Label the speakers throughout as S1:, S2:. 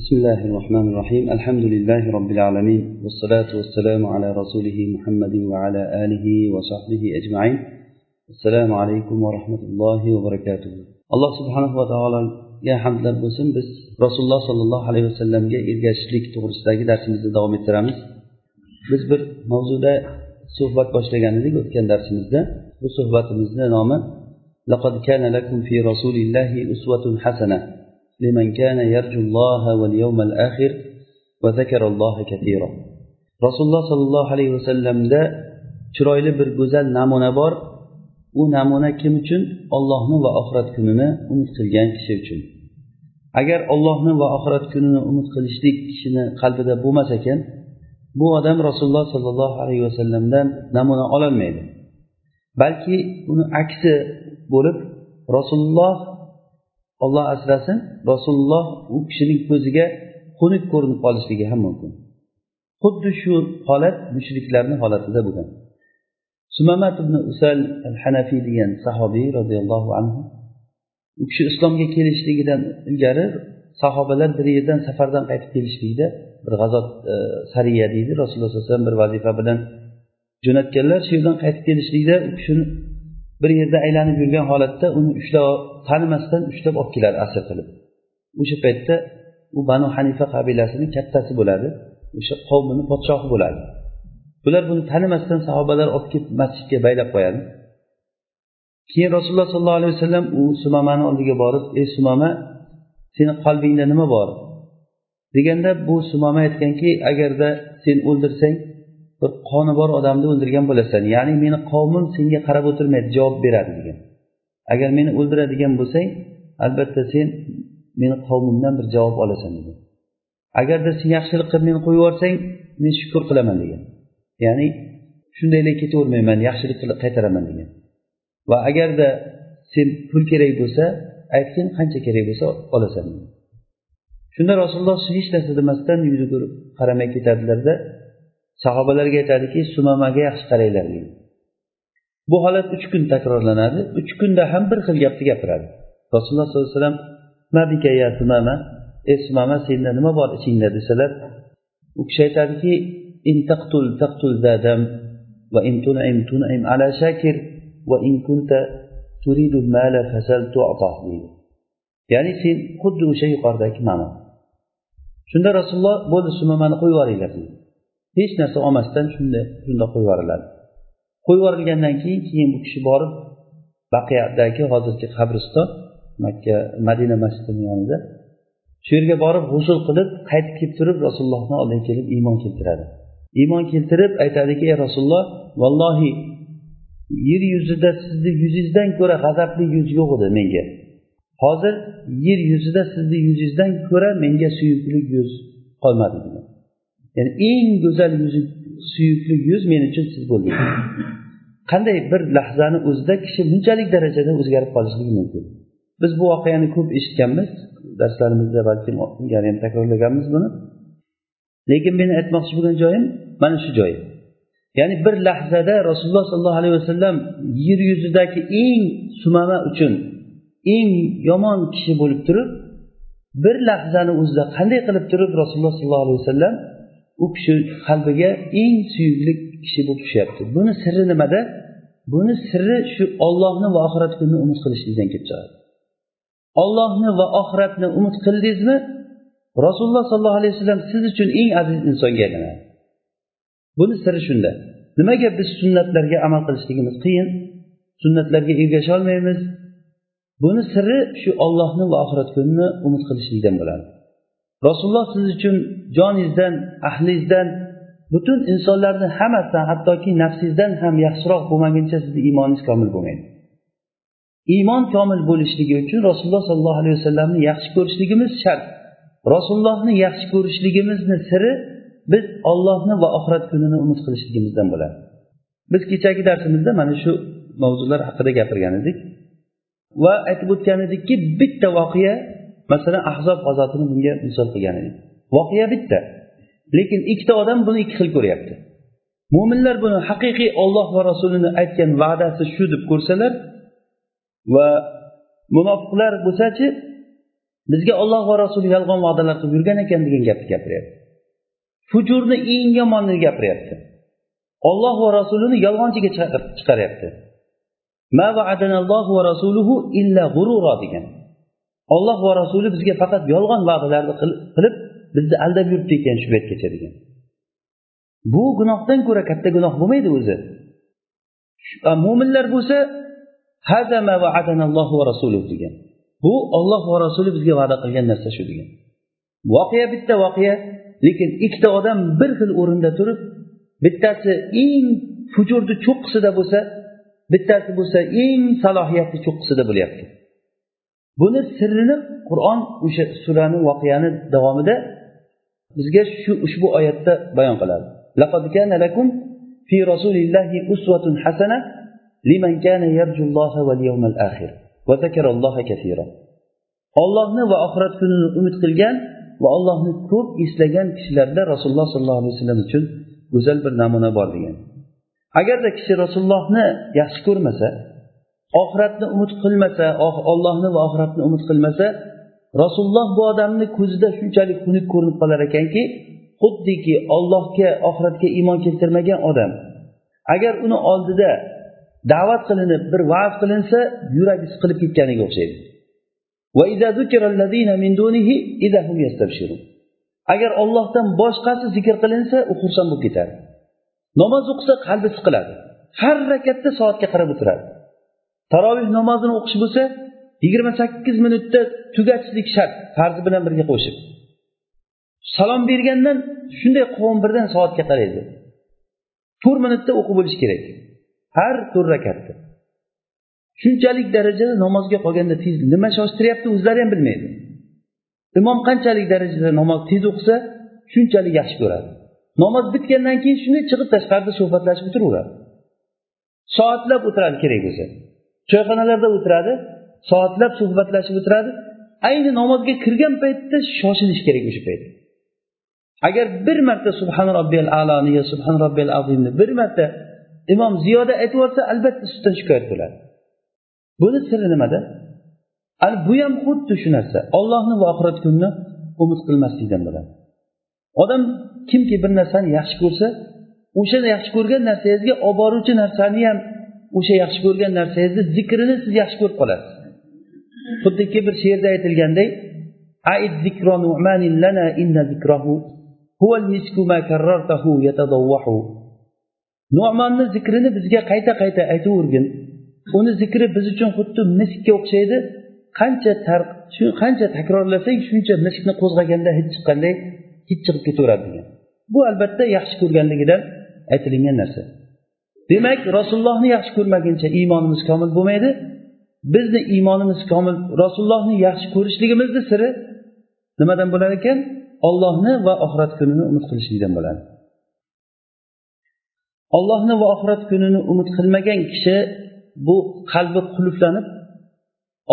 S1: بسم الله الرحمن الرحيم الحمد لله رب العالمين والصلاة والسلام على رسوله محمد وعلى آله وصحبه أجمعين السلام عليكم ورحمة الله وبركاته الله سبحانه وتعالى ya hamdlar bo'lsin biz rasululloh sollallohu alayhi vasallamga ergashishlik to'g'risidagi darsimizni davom ettiramiz biz bir mavzuda suhbat boshlagan edik o'tgan darsimizda bu suhbatimizni nomi لقد كان لكم في رسول الله أسوة حسنة لمن كان يرجو الله واليوم الآخر وذكر الله كثيرا rasululloh sollallohu alayhi vasallamda chiroyli bir go'zal namuna bor u namuna kim uchun ollohni va oxirat kunini umid qilgan kishi uchun agar ollohni va oxirat kunini umid qilishlik kishini qalbida bo'lmas ekan bu odam rasululloh sollallohu alayhi vasallamdan namuna ololmaydi balki uni aksi bo'lib rasululloh olloh asrasin rasululloh u kishining ko'ziga xunuk ko'rinib qolishligi ham mumkin. Xuddi shu holat mushriklarni holatida bo'lgan. Sumamat ibn usal al hanafiy degan sahobiy roziyallohu anhu u kishi islomga kelishligidan ilgari sahobalar bir yerdan safardan qaytib kelishlikda bir g'azot e, sariya deydi. Rasululloh sallallohu alayhi vasallam bir vazifa bilan jo'natganlar shu yerdan qaytib kelishlikda u kishini bir yerda aylanib yurgan holatda uni ushlab tanimasdan ushlab olib keladi asir qilib. O'sha paytda u banu hanifa qabilasini kattasi bo'ladi o'sha qavmini podshohi bo'ladi. Bular buni tanimasdan sahobalar olib kelib masjidga baylab qo'yadi. Keyin rasululloh sollallohu alayhi vasallam u sumamani oldiga borib ey sumama seni qalbingda nima bor? deganda bu sumama aytganki agarda sen o'ldirsang bir qoni bor odamni o'ldirgan bo'lasan ya'ni meni qavmim senga qarab o'tirmaydi javob beradi degan. Agar meni o'ldiradigan bo'lsang albatta sen meni qavmimdan bir javob olasan degan agarda sen yaxshilik qilib meni qo'yib yuborsang men shukur qilaman degan. Ya'ni shundaylab ketavermayman yaxshilik qilib qaytaraman degan. Va agarda sen pul kerak bo'lsa aytgin qancha kerak bo'lsa olasan shunda rasululloh hech narsa demasdan yuzi qaramay ketadilarda sahobalarga aytadiki sumamaga yaxshi qaranglar deydi bu holat uch kun takrorlanadi. Uch kunda ham bir xil gapni gapiradi. Rasululloh sollallohu alayhi vasallam mabika ya sumama ey sumama senda nima bor ichingda? desalar u kishi aytadiki in taqtul taqtul zadam va in tun'im tun'im ala shakir va in kunta turidu mala fasal tu'tah deydi. Ya'ni sen xuddi o'sha yuqoridagi ma'no. Shunda rasululloh bo'ldi sumamani qo'yib yuboringlar deydi. Hech narsa olmasdan shunda shundoq qo'yib yuboriladi qo'yib yuborilgandan keyin keyin bu kishi borib baqiyadagi hozirgi qabriston makka madina masjidini yonida shu yerga borib g'usul qilib qaytib kelib turib rasulullohni oldiga kelib iymon keltiradi. Iymon keltirib aytadiki ey rasululloh vallohi yer yuzida sizni yuzingizdan ko'ra g'azabli yuz yo'q edi menga. Hozir yer yuzida sizni yuzingizdan ko'ra menga suyukli yuz qolmadi. degan ya'ni eng go'zal yuzi suyukli yuz men uchun siz bo'ldingiz. Qanday bir lahzani o'zida kishi bunchalik darajada o'zgarib qolishligi mumkin. Biz bu voqeani ko'p eshitganmiz darslarimizda balkim ilgari ham takrorlaganmiz buni. Lekin meni aytmoqchi bo'lgan joyim mana shu joy. Ya'ni bir lahzada rasululloh sollallohu alayhi vasallam yer yuzidagi eng sumama uchun eng yomon kishi bo'lib turib bir lahzani o'zida qanday qilib turib rasululloh sollallohu alayhi vasallam u kishi qalbiga eng suyukli kishi bo'lib tushyapti. Buni sirri nimada? Buni sirri shu ollohni va oxirat kunini umid qilishlikdan kelib chiqadi ollohni va oxiratni umid qildingizmi? Rasululloh sollallohu alayhi vasallam siz uchun eng aziz insonga aylanadi. Buni siri shunda. Nimaga biz sunnatlarga amal qilishligimiz qiyin? Sunnatlarga ergasha olmaymiz. Buni siri shu ollohni va oxirat kunini umid qilishlikdan bo'ladi. Rasululloh siz uchun joningizdan ahlingizdan butun insonlarni hammasidan hattoki nafsingizdan ham yaxshiroq bo'lmaguncha sizni iymoningiz komil bo'lmaydi. Iymon komil bo'lishligi uchun rasululloh sollallohu alayhi vasallamni yaxshi ko'rishligimiz shart. Rasulullohni yaxshi ko'rishligimizni siri biz ollohni va oxirat kunini umid qilishligimizdan bo'ladi. Biz kechagi darsimizda mana shu mavzular haqida gapirgan edik va aytib o'tgan edikki bitta voqea masalan ahzob g'azotini bunga misol qilgan edik voqea bitta lekin ikkita odam buni ikki xil ko'ryapti. Mo'minlar buni haqiqiy olloh va rasulini aytgan va'dasi shu deb ko'rsalar va munofiqlar bo'lsachi bizga olloh va rasuli yolg'on va'dalar qilib yurgan ekan degan gapni gapiryapti fujurni eng yomonini gapiryapti olloh va rasulini yolg'onchiga chiqaryapti. Ma va rasuluhu illa g'ururo degan. Olloh va rasuli bizga faqat yolg'on va'dalarni qilib bizni aldab yuribdi ekan shu paytgacha degan. Bu gunohdan ko'ra katta gunoh bo'lmaydi o'zi. Mo'minlar bo'lsa hazama va adanallohu va rasuli degan. Bu olloh va rasuli bizga va'da qilgan narsa shu degan. Voqea bitta voqea lekin ikkita odam bir xil o'rinda turib bittasi eng fujurni cho'qqisida bo'lsa bittasi bo'lsa eng salohiyatli cho'qqisida bo'lyapti. buni sirrini qur'on o'sha surani voqeani davomida bizga shu ushbu oyatda bayon qiladi لقد كان لكم في رسول الله أسوة حسنة لمن كان يرجو الله واليوم الآخر وذكر الله كثيرا ollohni va oxirat kunini umid qilgan va ollohni ko'p eslagan kishilarda rasululloh sollallohu alayhi vasallam uchun go'zal bir namuna bor degan agarda kishi rasulullohni yaxshi ko'rmasa oxiratni umid qilmasa ollohni va oxiratni umid qilmasa rasululloh bu odamni ko'zida shunchalik xunuk ko'rinib qolar ekanki xuddiki ollohga oxiratga iymon keltirmagan odam agar uni oldida da'vat qilinib bir va'z qilinsa yuragi siqilib ketganiga o'xshaydi. Agar ollohdan boshqasi zikr qilinsa u xursand bo'lib ketadi. Namoz o'qisa qalbi siqiladi. Har rakatda soatga qarab o'tiradi. Taroveh namozini o'qish bo'lsa yigirma sakkiz minutda tugatishlik shart farzi bilan birga qo'shib. Salom bergandan shunday qovun birdan soatga qaraydi. To'rt minutda o'qib bo'lishi kerak. Har to'rt rakatda. Shunchalik darajada namozga qolganda tez nima shoshtiryapti o'zlari ham bilmaydi. Imom qanchalik darajada namoz tez o'qisa shunchalik yaxshi ko'radi. Namoz bitgandan keyin shunday chiqib tashqarida suhbatlashib o'tiraveradi. Soatlab o'tiradi kerak bo'lsa. Choyxonalarda o'tiradi soatlab suhbatlashib o'tiradi. Ayni namozga kirgan paytda shoshilish kerak o'sha payt. Agar bir marta subhan robbiyal aloni yo subhan robbiyal azimni bir marta imom ziyoda aytib yuborsa albatta ustidan shikoyat bo'ladi. Buni siri nimada? Ana bu ham xuddi shu narsa. Ollohni va oxirat kunini umid qilmaslikdan bo'ladi. Odam kimki bir narsani yaxshi ko'rsa o'sha yaxshi ko'rgan narsangizga olib boruvchi narsani ham o'sha yaxshi ko'rgan narsangizni zikrini siz yaxshi ko'rib qolasiz. Xuddiki bir she'rda aytilganday nu'monni zikrini bizga qayta qayta aytavergin. Uni zikri biz uchun xuddi miskka o'xshaydi. Qancha qancha takrorlasak shuncha miskni qo'zg'aganda hid chiqqanday hid chiqib ketaveradi degan. Bu albatta yaxshi ko'rganligidan aytilingan narsa. Demak rasulullohni yaxshi ko'rmaguncha iymonimiz komil bo'lmaydi. Bizni iymonimiz komil rasulullohni yaxshi ko'rishligimizni siri nimadan bo'lar ekan? Ollohni va oxirat kunini umid qilishlikdan bo'ladi. Ollohni va oxirat kunini umid qilmagan kishi bu qalbi qulflanib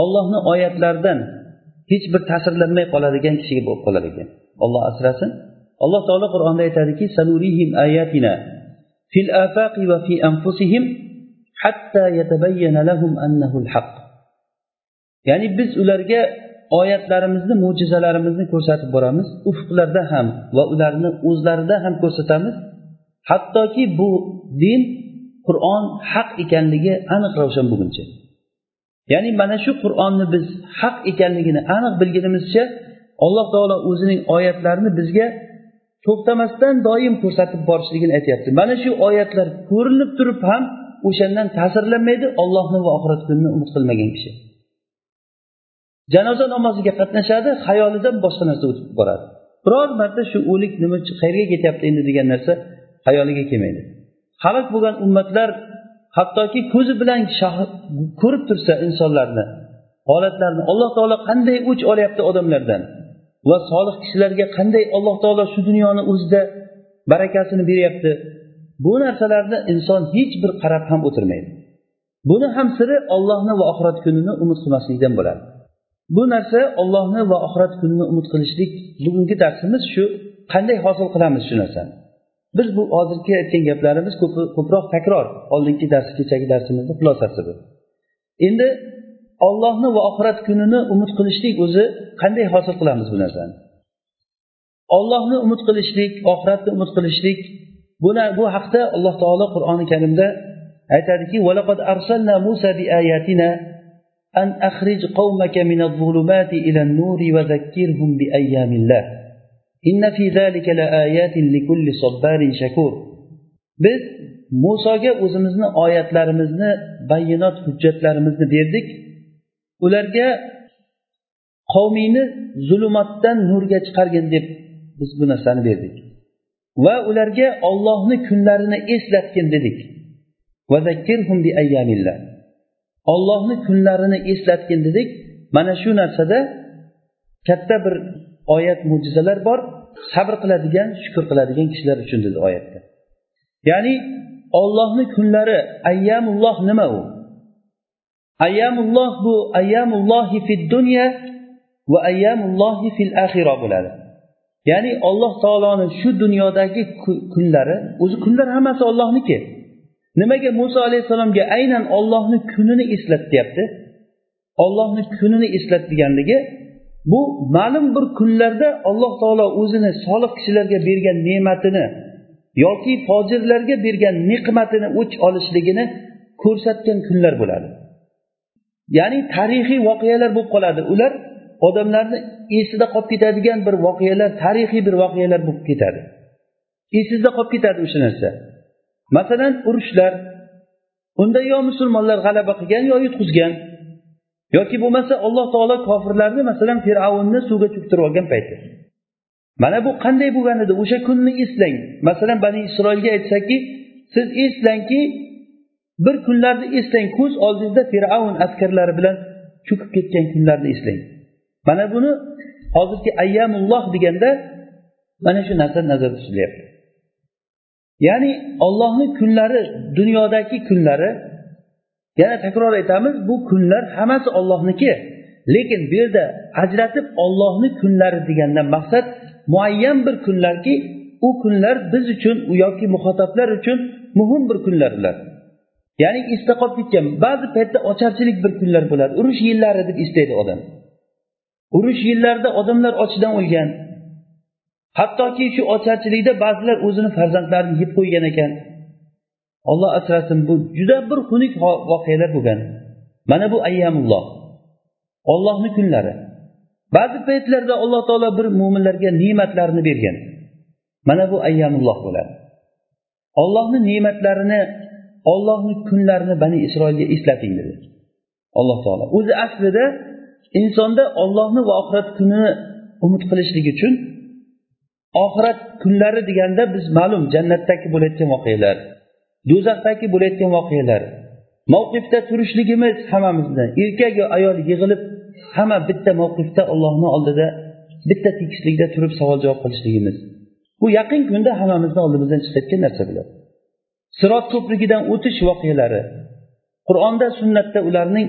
S1: ollohni oyatlaridan hech bir ta'sirlanmay qoladigan kishiga bo'lib qolar ekan. Olloh asrasin. Alloh taolo qur'onda aytadiki sanurihim ayatina fil afaqi va fi anfusihim hatta لهم lahum annahu ya'ni biz ularga oyatlarimizni mo'jizalarimizni ko'rsatib boramiz ufqlarda ham va ularni o'zlarida ham ko'rsatamiz. Hattoki bu din qur'on haq ekanligi aniq ravshan bo'lguncha ya'ni mana shu qur'onni biz haq ekanligini aniq bilgunimizcha alloh taolo o'zining oyatlarini bizga to'xtamasdan doim ko'rsatib borishligini aytyapti. Mana shu oyatlar ko'rinib turib ham o'shandan ta'sirlanmaydi ollohni va oxirat kunini umid qilmagan kishi. Janoza namoziga qatnashadi xayolidan boshqa narsa o'tib boradi. Biror marta shu o'lik nima qayerga ketyapti endi degan narsa xayoliga kelmaydi. Halok bo'lgan ummatlar hattoki ko'zi bilan ko'rib tursa insonlarni holatlarni alloh taolo qanday o'ch olyapti odamlardan? Va solih kishilarga qanday alloh taolo shu dunyoni o'zida barakasini beryapti? Bu narsalarni inson hech bir qarab ham o'tirmaydi. Buni ham siri ollohni va oxirat kunini umid qilmaslikdan bo'ladi. Bu narsa ollohni va oxirat kunini umid qilishlik bugungi darsimiz shu qanday hosil qilamiz shu narsani? Biz bu hozirgi aytgan gaplarimiz ko'proq takror oldingi dars kechagi darsimizni xulosasi bu. Endi ollohni va oxirat kunini umid qilishlik o'zi qanday hosil qilamiz bu narsani ollohni umid qilishlik oxiratni umid qilishlik buni bu haqda alloh taolo qur'oni karimda aytadiki أن أخرج قومك من الظلمات إلى النور وذكرهم بأيام الله إن في ذلك لآيات لكل صبار شكور biz musoga o'zimizni oyatlarimizni bayinot hujjatlarimizni berdik Ularga qavmingni zulmatdan nurga chiqargin deb biz bu narsani berdik. Va ularga ollohni kunlarini eslatgin dedik. Ollohni kunlarini eslatgin dedik. Mana shu narsada katta bir oyat mo'jizalar bor. Sabr qiladigan shukur qiladigan kishilar uchun dedi oyatda. Ya'ni ollohni kunlari ayyamulloh nima u? Ayyamulloh bu ayyamullohi fid dunya va ayyamullohi fil axira bo'ladi. Ya'ni alloh taoloni shu dunyodagi kunlari o'zi kunlar hammasi ollohniki nimaga muso alayhissalomga aynan ollohni kunini eslatyapti? Ollohni kunini eslat deganligi bu ma'lum bir kunlarda alloh taolo o'zini solih kishilarga bergan ne'matini yoki fojirlarga bergan ne'matini o'ch olishligini ko'rsatgan kunlar bo'ladi. Ya'ni tarixiy voqealar bo'lib qoladi. Ular odamlarni esida qolib ketadigan bir voqealar tarixiy bir voqealar bo'lib ketadi. Esingizda qolib ketadi o'sha narsa. Masalan urushlar. Unda yo musulmonlar g'alaba qilgan yo yutqizgan. Yoki bo'lmasa alloh taolo kofirlarni masalan fir'avnni suvga cho'ktirib olgan payti mana bu qanday bo'lgan edi? O'sha kunni eslang. Masalan bani isroilga aytsaki siz eslangki bir kunlarni eslang ko'z oldingizda fir'avn askarlari bilan cho'kib ketgan kunlarni eslang. Mana buni hozirgi ayyamulloh deganda mana shu narsa nazarda tutilyapti. Ya'ni ollohni kunlari dunyodagi kunlari yana takror aytamiz bu kunlar hammasi ollohniki lekin bu yerda ajratib ollohni kunlari degandan maqsad muayyan bir kunlarki u kunlar biz uchun yoki muxotoblar uchun muhim bir kunlar ular. Ya'ni esda qolib ketgan ba'zi paytda ocharchilik bir kunlar bo'ladi. Urush yillari deb eslaydi odam. Urush yillarida odamlar ochdan o'lgan. Hattoki shu ocharchilikda ba'zilar o'zini farzandlarini yeb qo'ygan ekan. Olloh asrasin bu juda bir xunuk voqealar bo'lgan. Mana bu ayyamulloh. Ollohni kunlari. Ba'zi paytlarda alloh taolo bir mo'minlarga ne'matlarni bergan. Mana bu ayyamulloh bo'ladi. Ollohni ne'matlarini ollohni kunlarini bani isroilga eslating dedi. Alloh taolo. O'zi aslida insonda ollohni va oxirat kunini umid qilishlik uchun oxirat kunlari deganda biz ma'lum jannatdagi bo'layotgan voqealar do'zaxdagi bo'layotgan voqealar mavqifda turishligimiz hammamizni erkak va ayol yig'ilib hamma bitta mavqifda ollohni oldida bitta tekislikda turib savol javob qilishligimiz. Bu yaqin kunda hammamizni oldimizdan chiqayotgan narsa bo'ladi. Sirot ko'prigidan o'tish voqealari. Qur'onda sunnatda ularning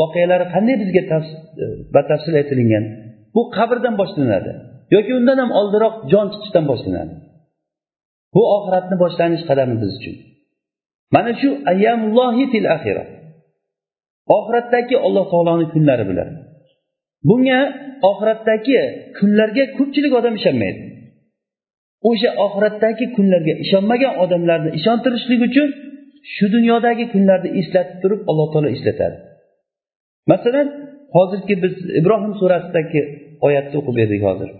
S1: voqealari qanday bizga e, batafsil aytilingan? Bu qabrdan boshlanadi yoki undan ham oldinroq jon chiqishdan boshlanadi. Bu oxiratni boshlanish qadami biz uchun? Mana shu ayyamullohi fil axira oxiratdagi alloh taoloni kunlari bular. Bunga oxiratdagi kunlarga ko'pchilik odam ishonmaydi. O'sha oxiratdagi kunlarga ishonmagan odamlarni ishontirishlik uchun shu dunyodagi kunlarni eslatib turib alloh taolo eslatadi. Masalan hozirgi biz ibrohim surasidagi oyatni o'qib berdik hozir.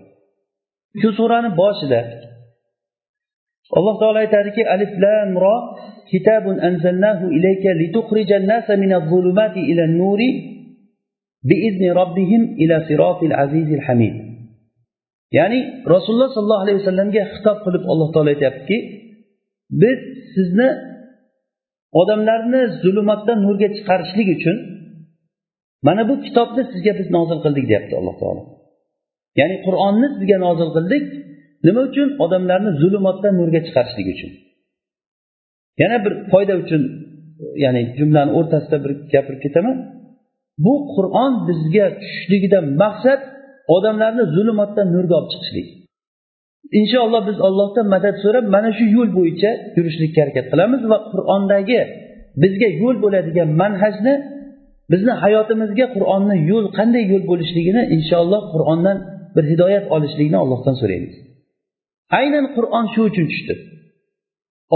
S1: Shu surani boshida alloh taolo aytadiki alif lam ro kitabun anzalnahu ilayka litukhrijan nasa min az-zulumati ila an-nuri biizni robbihim ila siratil azizil hamid. Ya'ni rasululloh sollallohu alayhi vasallamga xitob qilib alloh taolo aytyaptiki biz sizni odamlarni zulmatdan nurga chiqarishlik uchun mana bu kitobni sizga biz nozil qildik deyapti alloh taolo. Ya'ni qur'onni sizga nozil qildik nima uchun? Odamlarni zulmatdan nurga chiqarishlik uchun. Yana bir foyda uchun ya'ni jumlani o'rtasida bir gapirib ketaman. Bu qur'on bizga tushishligidan maqsad odamlarni zulmatdan nurga olib chiqishlik. Inshaalloh biz allohdan madad so'rab mana shu yo'l bo'yicha yurishlikka harakat qilamiz va qur'ondagi bizga yo'l bo'ladigan manhajni bizni hayotimizga qur'onni yo'l qanday yo'l bo'lishligini inshaalloh qur'ondan bir hidoyat olishlikni allohdan so'raymiz aynan qur'on shu uchun tushdi.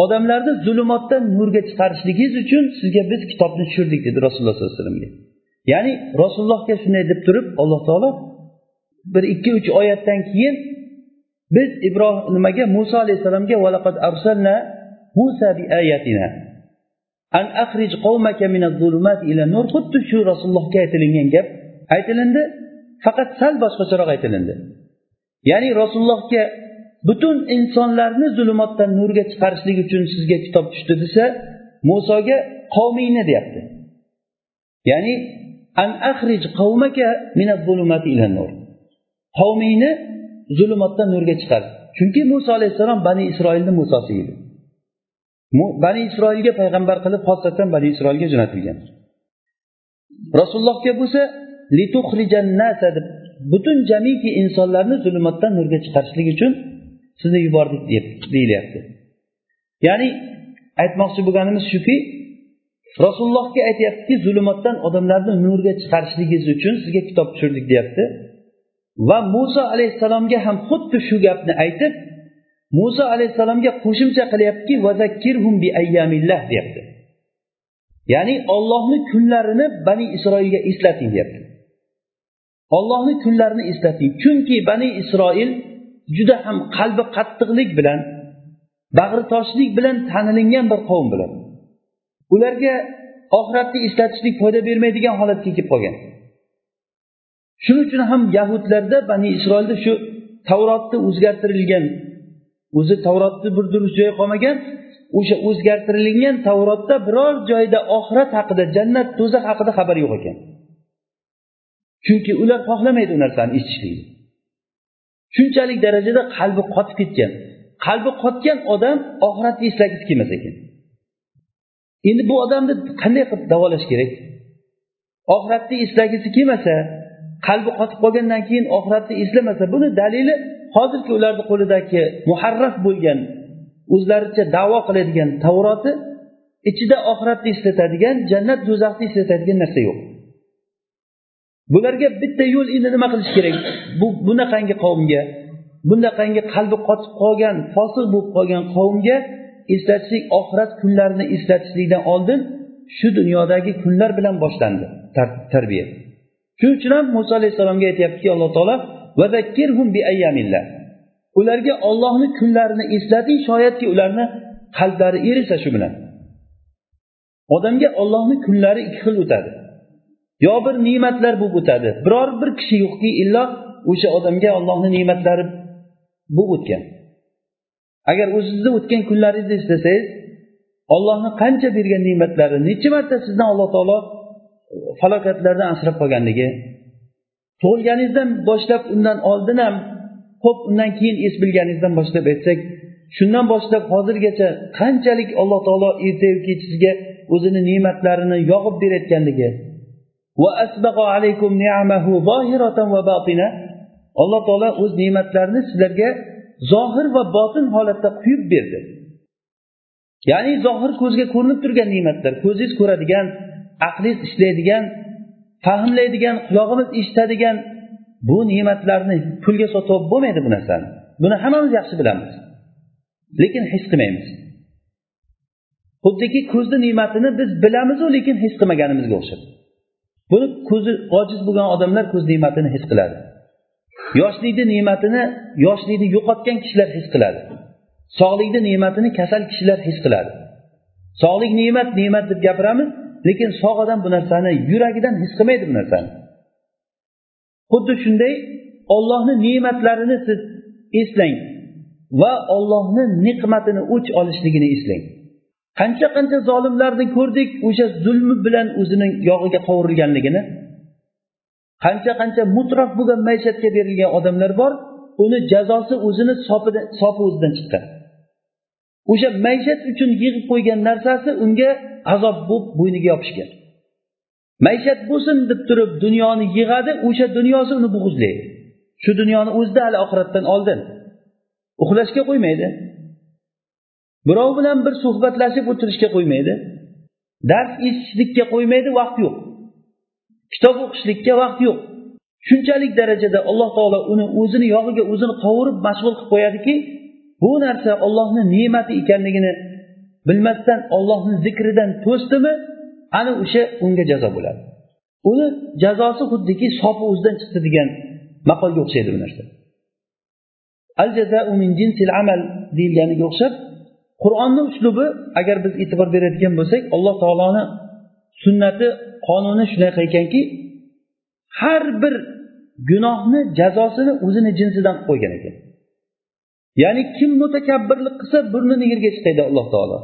S1: Odamlarni zulmatdan nurga chiqarishligingiz uchun sizga biz kitobni tushirdik dedi rasululloh sollallohu alayhi vasallamga. Ya'ni rasulullohga shunday deb turib alloh taolo bir ikki uch oyatdan keyin biz ibrohim nimaga? Muso alayhissalomga musa bi ayatina an akhrij qavmaka min az-zulumat ila nur. Xuddi shu rasulullohga aytilingan gap aytilindi faqat sal boshqacharoq aytilindi. Ya'ni rasulullohga butun insonlarni zulumotdan nurga chiqarishlik uchun sizga kitob tushdi desa musoga qavmingni deyapti. Ya'ni an akhrij qavmaka min az-zulumati ila nur. Qavmingni zulmatdan nurga chiqar chunki muso alayhissalom bani isroilni musosi edi. Bani isroilga payg'ambar qilib xosatan bani isroilga jo'natilgan. Rasulullohga bo'lsa deb butun jamiki insonlarni zulmatdan nurga chiqarishlik uchun sizni yubordik deb deyilyapti. Ya'ni aytmoqchi bo'lganimiz shuki rasulullohga aytyaptiki zulmatdan odamlarni nurga chiqarishligingiz uchun sizga kitob tushirdik deyapti. Va muso alayhissalomga ham xuddi shu gapni aytib muso alayhissalomga qo'shimcha qilyaptiki deyapti. Ya'ni ollohni kunlarini bani isroilga eslating deyapti. Ollohni kunlarini eslating. Chunki bani isroil juda ham qalbi qattiqlik bilan bag'ritoshlik bilan tanilingan bir qavm bilan ularga oxiratni eslatishlik foyda bermaydigan holatga kelib qolgan. Shuning uchun ham yahudlarda bani isroilda shu tavrotni o'zgartirilgan o'zi tavrotni bir durust joyi qolmagan o'sha o'zgartirilgan tavrotda biror joyda oxirat haqida jannat do'zax haqida xabar yo'q ekan. Chunki ular xohlamaydi u narsani eshitishlikni. Shunchalik darajada qalbi qotib ketgan. Qalbi qotgan odam oxiratni eslagisi kelmas ekan. Endi bu odamni qanday qilib davolash kerak? Oxiratni eslagisi kelmasa qalbi qotib qolgandan keyin oxiratni eslamasa buni dalili hozirgi ularni qo'lidagi muharraf bo'lgan o'zlaricha davo qiladigan tavroti ichida oxiratni eslatadigan jannat do'zaxni eslatadigan narsa yo'q. Bularga bitta yo'l endi nima qilish kerak? Bu bunaqangi qavmga bunaqangi qalbi qotib qolgan fosiq bo'lib qolgan qavmga eslatishlik oxirat kunlarini eslatishlikdan oldin shu dunyodagi kunlar bilan boshlandi tarbiya. Shuning uchun ham muso alayhissalomga aytyaptiki alloh taolo ularga ollohni kunlarini eslating shoyatki ularni qalblari erisa shu bilan. Odamga ollohni kunlari ikki xil o'tadi. Yo bir ne'matlar bo'lib o'tadi. Biror bir kishi yo'qki illo o'sha odamga ollohni ne'matlari bo'lib o'tgan. Agar o'zizni o'tgan kunlaringizni eslasangiz ollohni qancha bergan ne'matlari necha marta sizdan alloh taolo falokatlardan asrab qolganligi tug'ilganingizdan boshlab undan oldin ham ho'p undan keyin es bilganingizdan boshlab aytsak shundan boshlab hozirgacha qanchalik alloh taolo ertayu kech sizga o'zini ne'matlarini yog'ib berayotganligi. Alloh taolo o'z ne'matlarini sizlarga zohir va botin holatda quyib berdi. Ya'ni zohir ko'zga ko'rinib turgan ne'matlar ko'zingiz ko'radigan aqlingiz ishlaydigan fahmlaydigan qulog'imiz eshitadigan bu ne'matlarni pulga sotib bo'lmaydi bu narsani. Buni hammamiz yaxshi bilamiz. Lekin his qilmaymiz. Xuddiki ko'zni ne'matini biz bilamizu lekin his qilmaganimizga o'xshab. Buni ko'zi ojiz bo'lgan odamlar ko'z ne'matini his qiladi. Yoshlikni ne'matini yoshlikni yo'qotgan kishilar his qiladi. Sog'likni ne'matini kasal kishilar his qiladi. Sog'lik ne'mat ne'mat deb gapiramiz. Lekin sog' odam bu narsani yuragidan his qilmaydi bu narsani. Xuddi shunday ollohni ne'matlarini siz eslang va ollohni ne'matini o'ch olishligini eslang. Qancha qancha zolimlarni ko'rdik o'sha zulmi bilan o'zining yog'iga qovurilganligini. Qancha qancha mutrof bo'lgan maishatga berilgan odamlar bor uni jazosi o'zini sopi o'zidan chiqqan. O'sha maishat uchun yig'ib qo'ygan narsasi unga azob bo'lib bo'yniga yopishgan. Maishat bo'lsin deb turib dunyoni yig'adi o'sha dunyosi uni bo'g'izlaydi shu dunyoni o'zida hali oxiratdan oldin. Uxlashga qo'ymaydi. Birov bilan bir suhbatlashib o'tirishga qo'ymaydi. Dars eshitishlikka qo'ymaydi vaqt yo'q. Kitob o'qishlikka vaqt yo'q. Shunchalik darajada alloh taolo uni o'zini yog'iga o'zini qovurib mashg'ul qilib qo'yadiki bu narsa ollohni ne'mati ekanligini bilmasdan ollohni zikridan to'sdimi ana o'sha unga jazo bo'ladi. Uni jazosi xuddiki sopi o'zidan chiqdi degan maqolga o'xshaydi bu narsa. Al jazau min jinsil amal deyilganiga o'xshab qur'onni uslubi agar biz e'tibor beradigan bo'lsak alloh taoloni sunnati qonuni shunaqa ekanki har bir gunohni jazosini o'zini jinsidan qilib qo'ygan ekan. Ya'ni kim mutakabbirlik qilsa burnini yerga chiqaydi alloh taolo.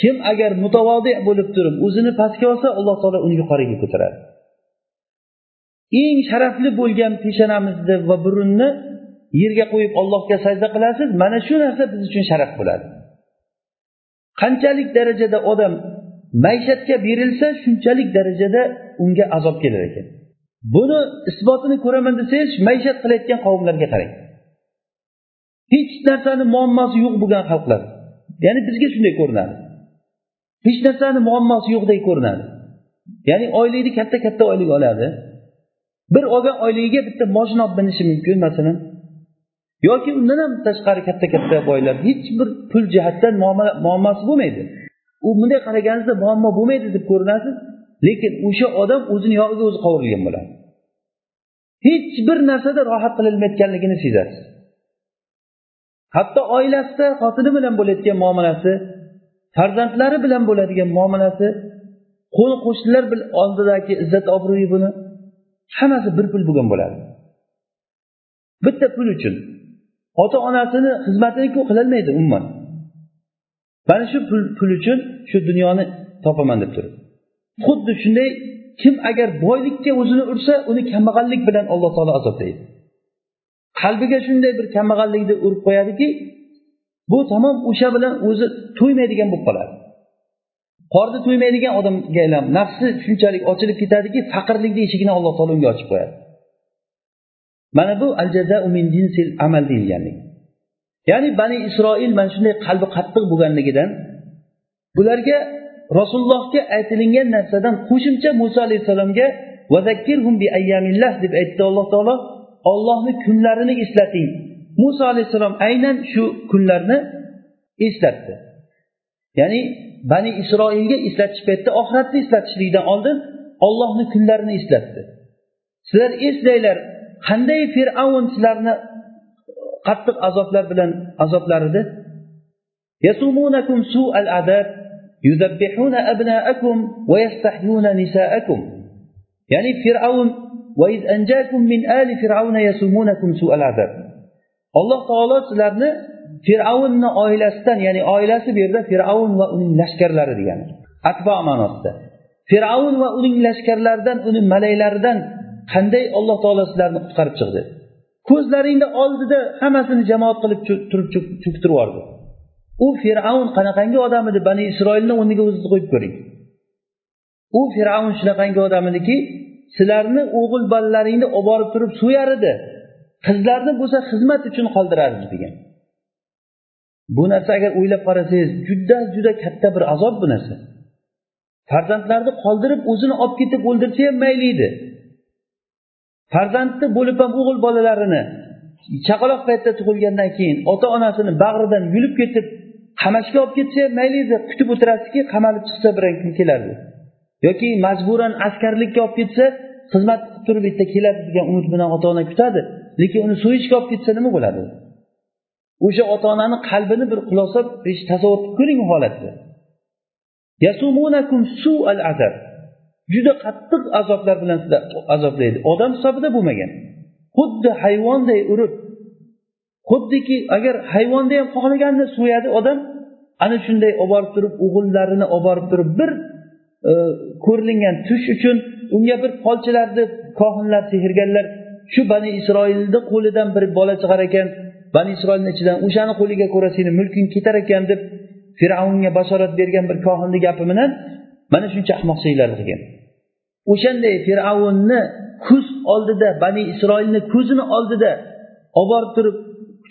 S1: Kim agar mutavodi bo'lib turib o'zini pastga olsa alloh taolo uni yuqoriga ko'taradi. Eng sharafli bo'lgan peshonamizni va burunni yerga qo'yib allohga sajda qilasiz mana shu narsa biz uchun sharaf bo'ladi. Qanchalik darajada odam maishatga berilsa shunchalik darajada unga azob kelar ekan. Buni isbotini ko'raman desangiz maishat qilayotgan qavmlarga qarang. Hech narsani muammosi yo'q bo'lgan xalqlar. Ya'ni bizga shunday ko'rinadi. Hech narsani muammosi yo'qdek ko'rinadi. Ya'ni oylikni katta katta oylik oladi. Bir olgan oyligiga bitta moshina olib minishi mumkin masalan. Yoki undan ham tashqari katta katta boylar hech bir pul jihatdan muammosi bo'lmaydi. U bunday qaraganingizda muammo bo'lmaydi deb ko'rinasiz lekin o'sha odam o'zini yog'iga o'zi qovurilgan bo'ladi. Hech bir narsada rohat qilolmayotganligini sezasiz. Hatto oilasida xotini bilan bo'layotgan muomalasi farzandlari bilan bo'ladigan muomalasi qo'ni qo'shnilar oldidagi izzat obro'yi buni hammasi bir pul bo'lgan bo'ladi. Bitta pul uchun. Ota onasini xizmatini-ku qilolmaydi umuman. Mana shu pul pul uchun shu dunyoni topaman deb turib. Xuddi shunday kim agar boylikka o'zini ursa uni kambag'allik bilan alloh taolo azoblaydi. Qalbiga shunday bir kambag'allikni urib qo'yadiki bu tamom o'sha bilan o'zi to'ymaydigan bo'lib qoladi. Qorni to'ymaydigan odamga aylanib nafsi shunchalik ochilib ketadiki faqirlikni eshigini alloh taolo unga ochib qo'yadi. Mana bu al jazau min jinsil amal deyilganlik. Ya'ni bani isroil mana shunday qalbi qattiq bo'lganligidan bularga rasulullohga aytilingan narsadan qo'shimcha muso alayhissalomga deb aytdi alloh taolo. Ollohni kunlarini eslating. Muso alayhissalom aynan shu kunlarni eslatdi. Ya'ni bani isroilga eslatish paytida oxiratni eslatishlikdan oldin ollohni kunlarini eslatdi. Sizlar eslanglar qanday fir'avn sizlarni qattiq azoblar bilan azoblar edi ya'ni fir'avn alloh taolo sizlarni fir'avnni oilasidan ya'ni oilasi bu yerda fir'avn va uning lashkarlari degani. Atbo ma'nosida. Fir'avn va uning lashkarlaridan uni malaylaridan qanday alloh taolo sizlarni qutqarib chiqdi? Ko'zlaringni oldida hammasini jamoat qilib turib cho'ktirib yubordi u fir'avn qanaqangi odam edi? Bani isroilni o'rniga o'zingizni qo'yib ko'ring. U fir'avn shunaqangi odam ediki sizlarni o'g'il bolalaringni olib borib turib so'yar edi. Qizlarni bo'lsa xizmat uchun qoldirardi degan. Bu narsa agar o'ylab qarasangiz juda juda katta bir azob bu narsa. Farzandlarni qoldirib o'zini olib ketib o'ldirsa ham mayli edi. Farzandni bo'lib ham o'g'il bolalarini chaqaloq paytda tug'ilgandan keyin ota onasini bag'ridan yulib ketib qamashga olib ketsa ham mayli edi. Kutib o'tirasizki qamalib chiqsa biron kun kelardi. Yoki majburan askarlikka olib ketsa xizmat qilib turib bitta keladi degan umid bilan ota ona kutadi. Lekin uni so'yishga olib ketsa nima bo'ladi? O'sha ota onani qalbini bir xulosa tasavvur qilib ko'ring u holatni. Juda qattiq azoblar bilan sizlar azoblaydi. Odam hisobida bo'lmagan. Xuddi hayvonday urib xuddiki agar hayvonni ham xohlaganini so'yadi odam ana shunday olib borib turib o'g'illarini olib borib turib bir e, ko'rilingan tush uchun unga bir polchilarni kohinlar sehrgarlar shu bani isroilni qo'lidan bir bola chiqar ekan. Bani isroilni ichidan o'shani qo'liga ko'ra seni mulking ketar ekan deb fir'avnga bashorat bergan bir kohinni gapi bilan mana shuncha ahmoqchiliklar qilgan. O'shanday fir'avnni ko'z oldida bani isroilni ko'zini oldida olib borib turib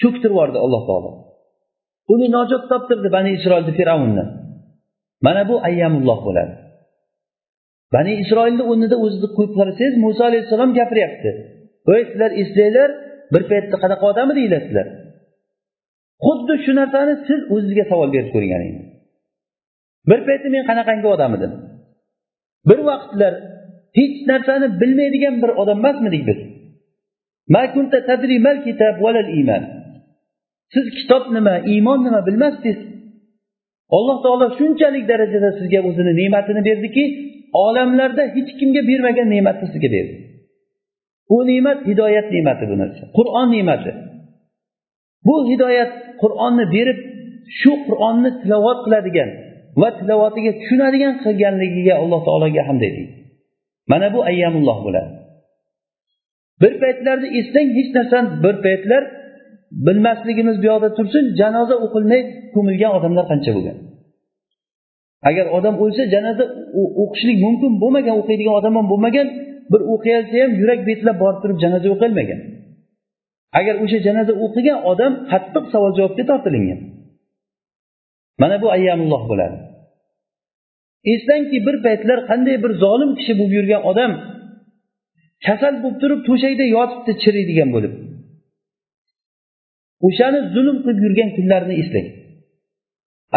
S1: cho'ktirib yubordi alloh taolo. Uni nojot toptirdi bani isroilni fir'avnni. Mana bu ayyamulloh bo'ladi. Bani isroilni o'rnida o'zizni qo'yib qarasangiz muso alayhissalom gapiryapti. Voy sizlar eslanglar bir paytda qanaqa odam edinglar sizlar xuddi shu narsani siz o'zizga savol berib ko'ring bir paytda men qanaqangi odam edim bir vaqtlar hech narsani bilmaydigan bir odam emasmidik biz. Siz kitob nima iymon nima bilmasdingiz. Alloh taolo shunchalik darajada sizga o'zini ne'matini berdiki olamlarda hech kimga bermagan ne'matni sizga berdi. Bu ne'mat hidoyat ne'mati bu narsa. Qur'on ne'mati. Bu hidoyat qur'onni berib shu qur'onni tilovat qiladigan va tilovatiga tushunadigan qilganligiga alloh taologa hamd ayting. Mana bu ayyamulloh bo'ladi. Bir paytlarda eslang hech narsani bir paytlar bilmasligimiz bu yoqda tursin janoza o'qilmay ko'milgan odamlar qancha bo'lgan? Agar odam o'lsa janoza o'qishlik mumkin bo'lmagan o'qiydigan odam ham bo'lmagan bir o'qiyolsa ham yurak betlab borib turib janoza o'qilmagan. Agar o'sha janoza o'qigan odam qattiq savol javobga tortilingan. Mana bu ayyamulloh bo'ladi. Eslangki bir paytlar qanday bir zolim kishi bo'lib yurgan odam kasal bo'lib turib to'shakda yotibdi chiriydigan bo'lib. O'shani zulm qilib yurgan kunlarni eslang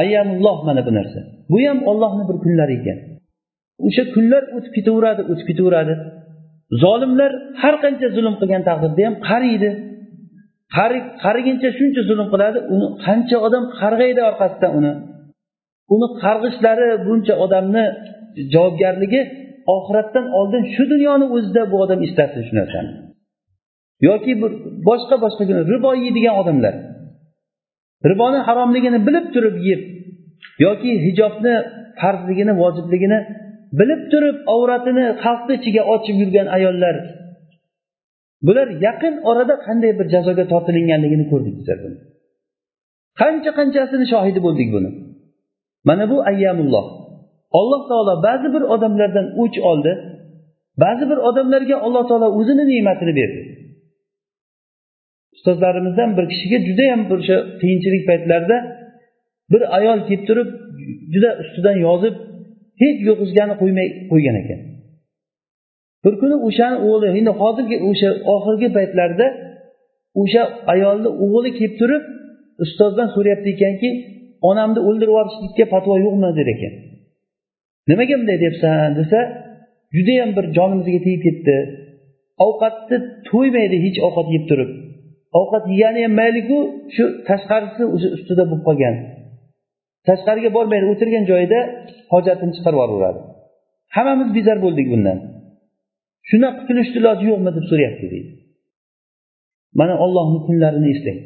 S1: ayyamulloh mana bu narsa. Bu ham ollohni bir kunlari ekan. O'sha kunlar o'tib ketaveradi o'tib ketaveradi. Zolimlar har qancha zulm qilgan taqdirda ham qariydi. Qariguncha shuncha zulm qiladi uni qancha odam qarg'aydi orqasidan uni. Uni qarg'ishlari buncha odamni javobgarligi oxiratdan oldin shu dunyoni o'zida bu odam eslasin shu narsani yoki bir boshqa boshqa ribo yeydigan odamlar. Riboni haromligini bilib turib yeb yoki hijobni farzligini vojibligini bilib turib avratini xalqni ichiga ochib yurgan ayollar bular yaqin orada qanday bir jazoga tortilinganligini ko'rdik bizlar buni. Qancha qanchasini shohidi bo'ldik buni. Mana bu ayyamulloh. Alloh taolo ba'zi bir odamlardan o'ch oldi ba'zi bir odamlarga alloh taolo o'zini ne'matini berdi. Ustozlarimizdan bir kishiga judayam bir o'sha qiyinchilik paytlarida bir ayol kelib turib juda ustidan yozib hech yurg'izgani qo'ymay qo'ygan ekan. Bir kuni o'shani o'g'li endi hozirgi o'sha oxirgi paytlarda o'sha ayolni o'g'li kelib turib ustozdan so'rayapti ekanki onamni o'ldirib yuborishlikka fatvo yo'qmi der ekan. Nimaga bunday deyapsan desa judayam bir jonimizga tegib ketdi. Ovqatni to'ymaydi hech ovqat yeb turib. Ovqat yegani ham mayliku shu tashqarisi o'zi ustida bo'lib qolgan. Tashqariga bormaydi o'tirgan joyida hojatini chiqarib yuboraveradi hammamiz bezor bo'ldik bundan. Shundan qutulishni iloji yo'qmi deb so'rayapti deydi. Mana ollohni kunlarini eslang.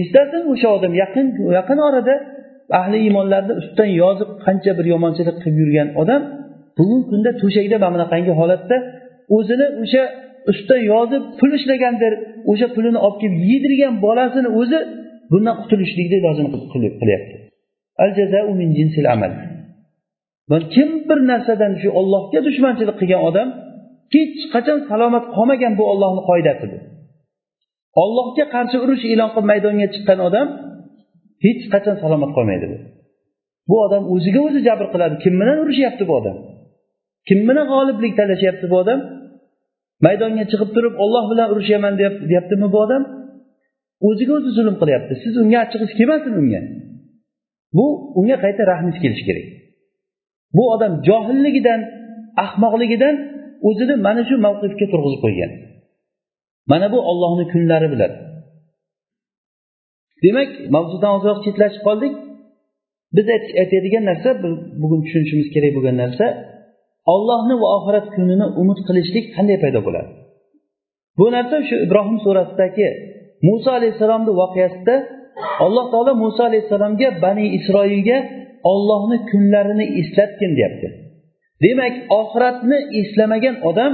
S1: Eslasin o'sha odam yaqin yaqin orada ahli iymonlarni ustidan yozib qancha bir yomonchilik qilib yurgan odam bugungi kunda to'shakda mana bunaqangi holatda o'zini o'sha ustidan yozib pul ishlagandir o'sha pulini olib kelib yedirgan bolasini o'zi bundan qutulishlikni ilojini qilyapti. Al jazau min jinsil amal. Kim bir narsadan shu ollohga dushmanchilik qilgan odam hech qachon salomat qolmagan bu ollohni qoidasi bu ollohga qarshi urush e'lon qilib maydonga chiqqan odam hech qachon salomat qolmaydi bu. Bu odam o'ziga o'zi jabr qiladi. Kim bilan urushyapti bu odam? Kim bilan g'oliblik talashyapti bu odam? Maydonga chiqib turib olloh bilan urushaman deyaptimi bu odam? O'ziga o'zi zulm qilyapti. Siz unga achchig'ingiz kelmasin unga. Bu unga qayta rahmingiz kelishi kerak. Bu odam johilligidan ahmoqligidan o'zini mana shu mavqifga turg'izib qo'ygan. Mana bu ollohni kunlari bilan. Demak mavzudan ozroq chetlashib qoldik. Biz aytadigan narsa bugun tushunishimiz kerak bo'lgan narsa ollohni va oxirat kunini umid qilishlik qanday paydo bo'ladi? Bu narsa shu ibrohim surasidagi muso alayhissalomni voqeasida alloh taolo muso alayhissalomga bani isroilga ollohni kunlarini eslatgin deyapti. Demak oxiratni eslamagan odam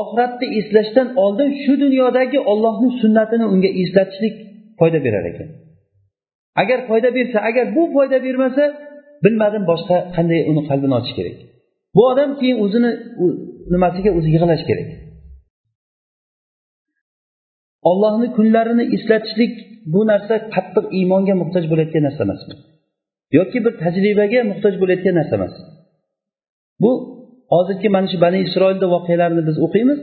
S1: oxiratni eslashdan oldin shu dunyodagi ollohni sunnatini unga eslatishlik foyda berar ekan. Agar foyda bersa agar bu foyda bermasa bilmadim boshqa qanday uni qalbini ochish kerak. Bu odam keyin o'zini nimasiga o'zi yig'lash kerak. Ollohni kunlarini eslatishlik bu narsa qattiq iymonga muhtoj bo'layotgan narsa emas yoki bir tajribaga muhtoj bo'layotgan narsa emas. Bu hozirgi mana shu bani isroilni voqealarini biz o'qiymiz.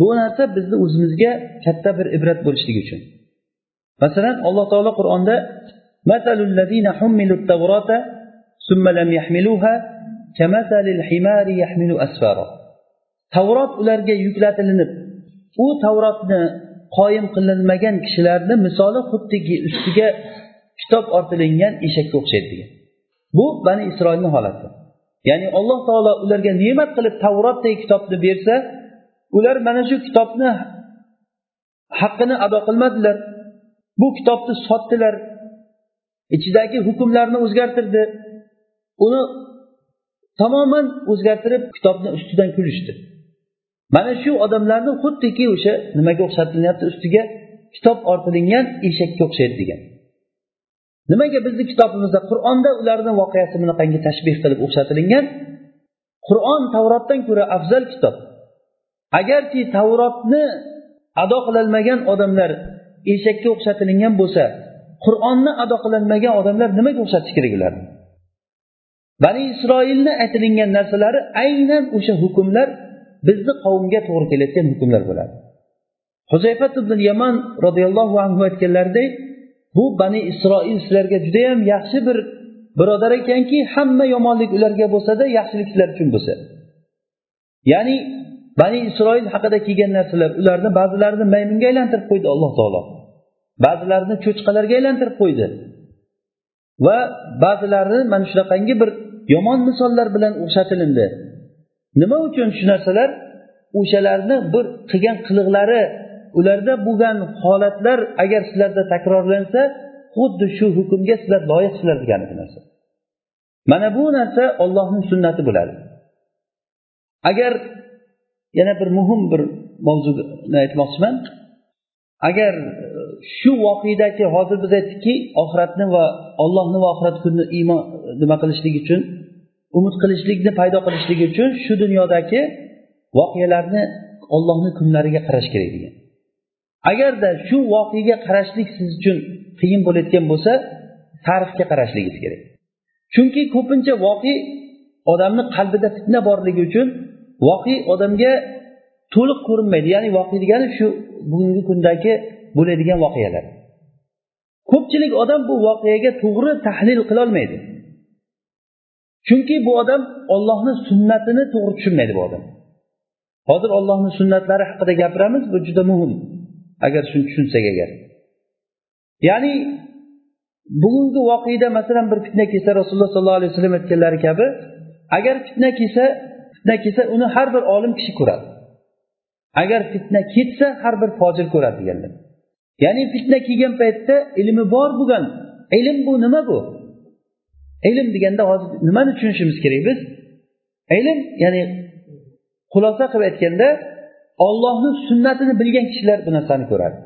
S1: Bu narsa bizni o'zimizga katta bir ibrat bo'lishligi uchun. Masalan alloh taolo qur'onda tavrot ularga yuklatilinib u tavrotni qoyim qilinmagan kishilarni misoli xuddiki ustiga kitob ortilingan eshakka o'xshaydi degan. Bu bani isroilni holati. Ya'ni alloh taolo ularga ne'mat qilib tavrotdek kitobni bersa ular mana shu kitobni haqqini ado qilmadilar. Bu kitobni sotdilar. Ichidagi hukmlarni o'zgartirdi. Uni tamoman o'zgartirib kitobni ustidan kulishdi. Mana shu odamlarni xuddiki o'sha nimaga o'xshatilyapti ustiga kitob ortilingan eshakka o'xshaydi degan. Nimaga bizni kitobimizda qur'onda ularni voqeasi bunaqangi tashbih qilib o'xshatilingan? Qur'on tavrotdan ko'ra afzal kitob. Agarki tavrotni ado qilolmagan odamlar eshakka o'xshatilingan bo'lsa qur'onni ado qilolmagan odamlar nimaga o'xshatish kerak ularni? Bani isroilni aytilingan narsalari aynan o'sha hukmlar bizni qavmga to'g'ri kelayotgan hukmlar bo'ladi. Huzayfat ibn yaman roziyallohu anhu aytganlaridek bu bani isroil sizlarga judayam yaxshi bir birodar ekanki hamma yomonlik ularga bo'lsada yaxshilik sizlar uchun bo'lsa. Ya'ni bani isroil haqida kelgan narsalar ularni ba'zilarini maymunga aylantirib qo'ydi alloh taolo. Ba'zilarini cho'chqalarga aylantirib qo'ydi. Va ba'zilarini mana shunaqangi bir yomon misollar bilan o'xshatilindi. Nima uchun shu narsalar? O'shalarni bir qilgan qiliqlari ularda bo'lgan holatlar agar sizlarda takrorlansa xuddi shu hukmga sizlar loyiqsizlar degani bu narsa. Mana bu narsa ollohning sunnati bo'ladi. Agar yana bir muhim bir mavzuni aytmoqchiman. Agar e, shu voqedaki hozir biz aytdikki oxiratni va ollohni va oxirat kunini iymon e, nima qilishlik uchun umid qilishlikni paydo qilishlik uchun shu dunyodagi voqealarni ollohni kunlariga qarash kerak degan. Agarda shu voqeaga qarashlik siz uchun qiyin bo'layotgan bo'lsa tarifga qarashligingiz kerak. Chunki ko'pincha voqe odamni qalbida fitna borligi uchun voqe odamga to'liq ko'rinmaydi. Ya'ni voqe degani shu bugungi kundagi bo'ladigan voqealar. Ko'pchilik odam bu voqeaga to'g'ri tahlil qilolmaydi. Chunki bu odam ollohni sunnatini to'g'ri tushunmaydi bu odam. Hozir ollohni sunnatlari haqida gapiramiz bu juda muhim agar shuni tushunsak agar. Ya'ni bugungi voqeda masalan bir fitna kelsa rasululloh sollallohu alayhi vasallam aytganlari kabi agar fitna kelsa fitna kelsa uni har bir olim kishi ko'radi. Agar fitna ketsa har bir fojir ko'radi deganlar. Ya'ni fitna kelgan paytda ilmi bor bo'lgan ilm bu nima bu? Ilm deganda hozir nimani tushunishimiz kerak? Biz ilm ya'ni xulosa qilib aytganda ollohni sunnatini bilgan kishilar bu narsani ko'radi.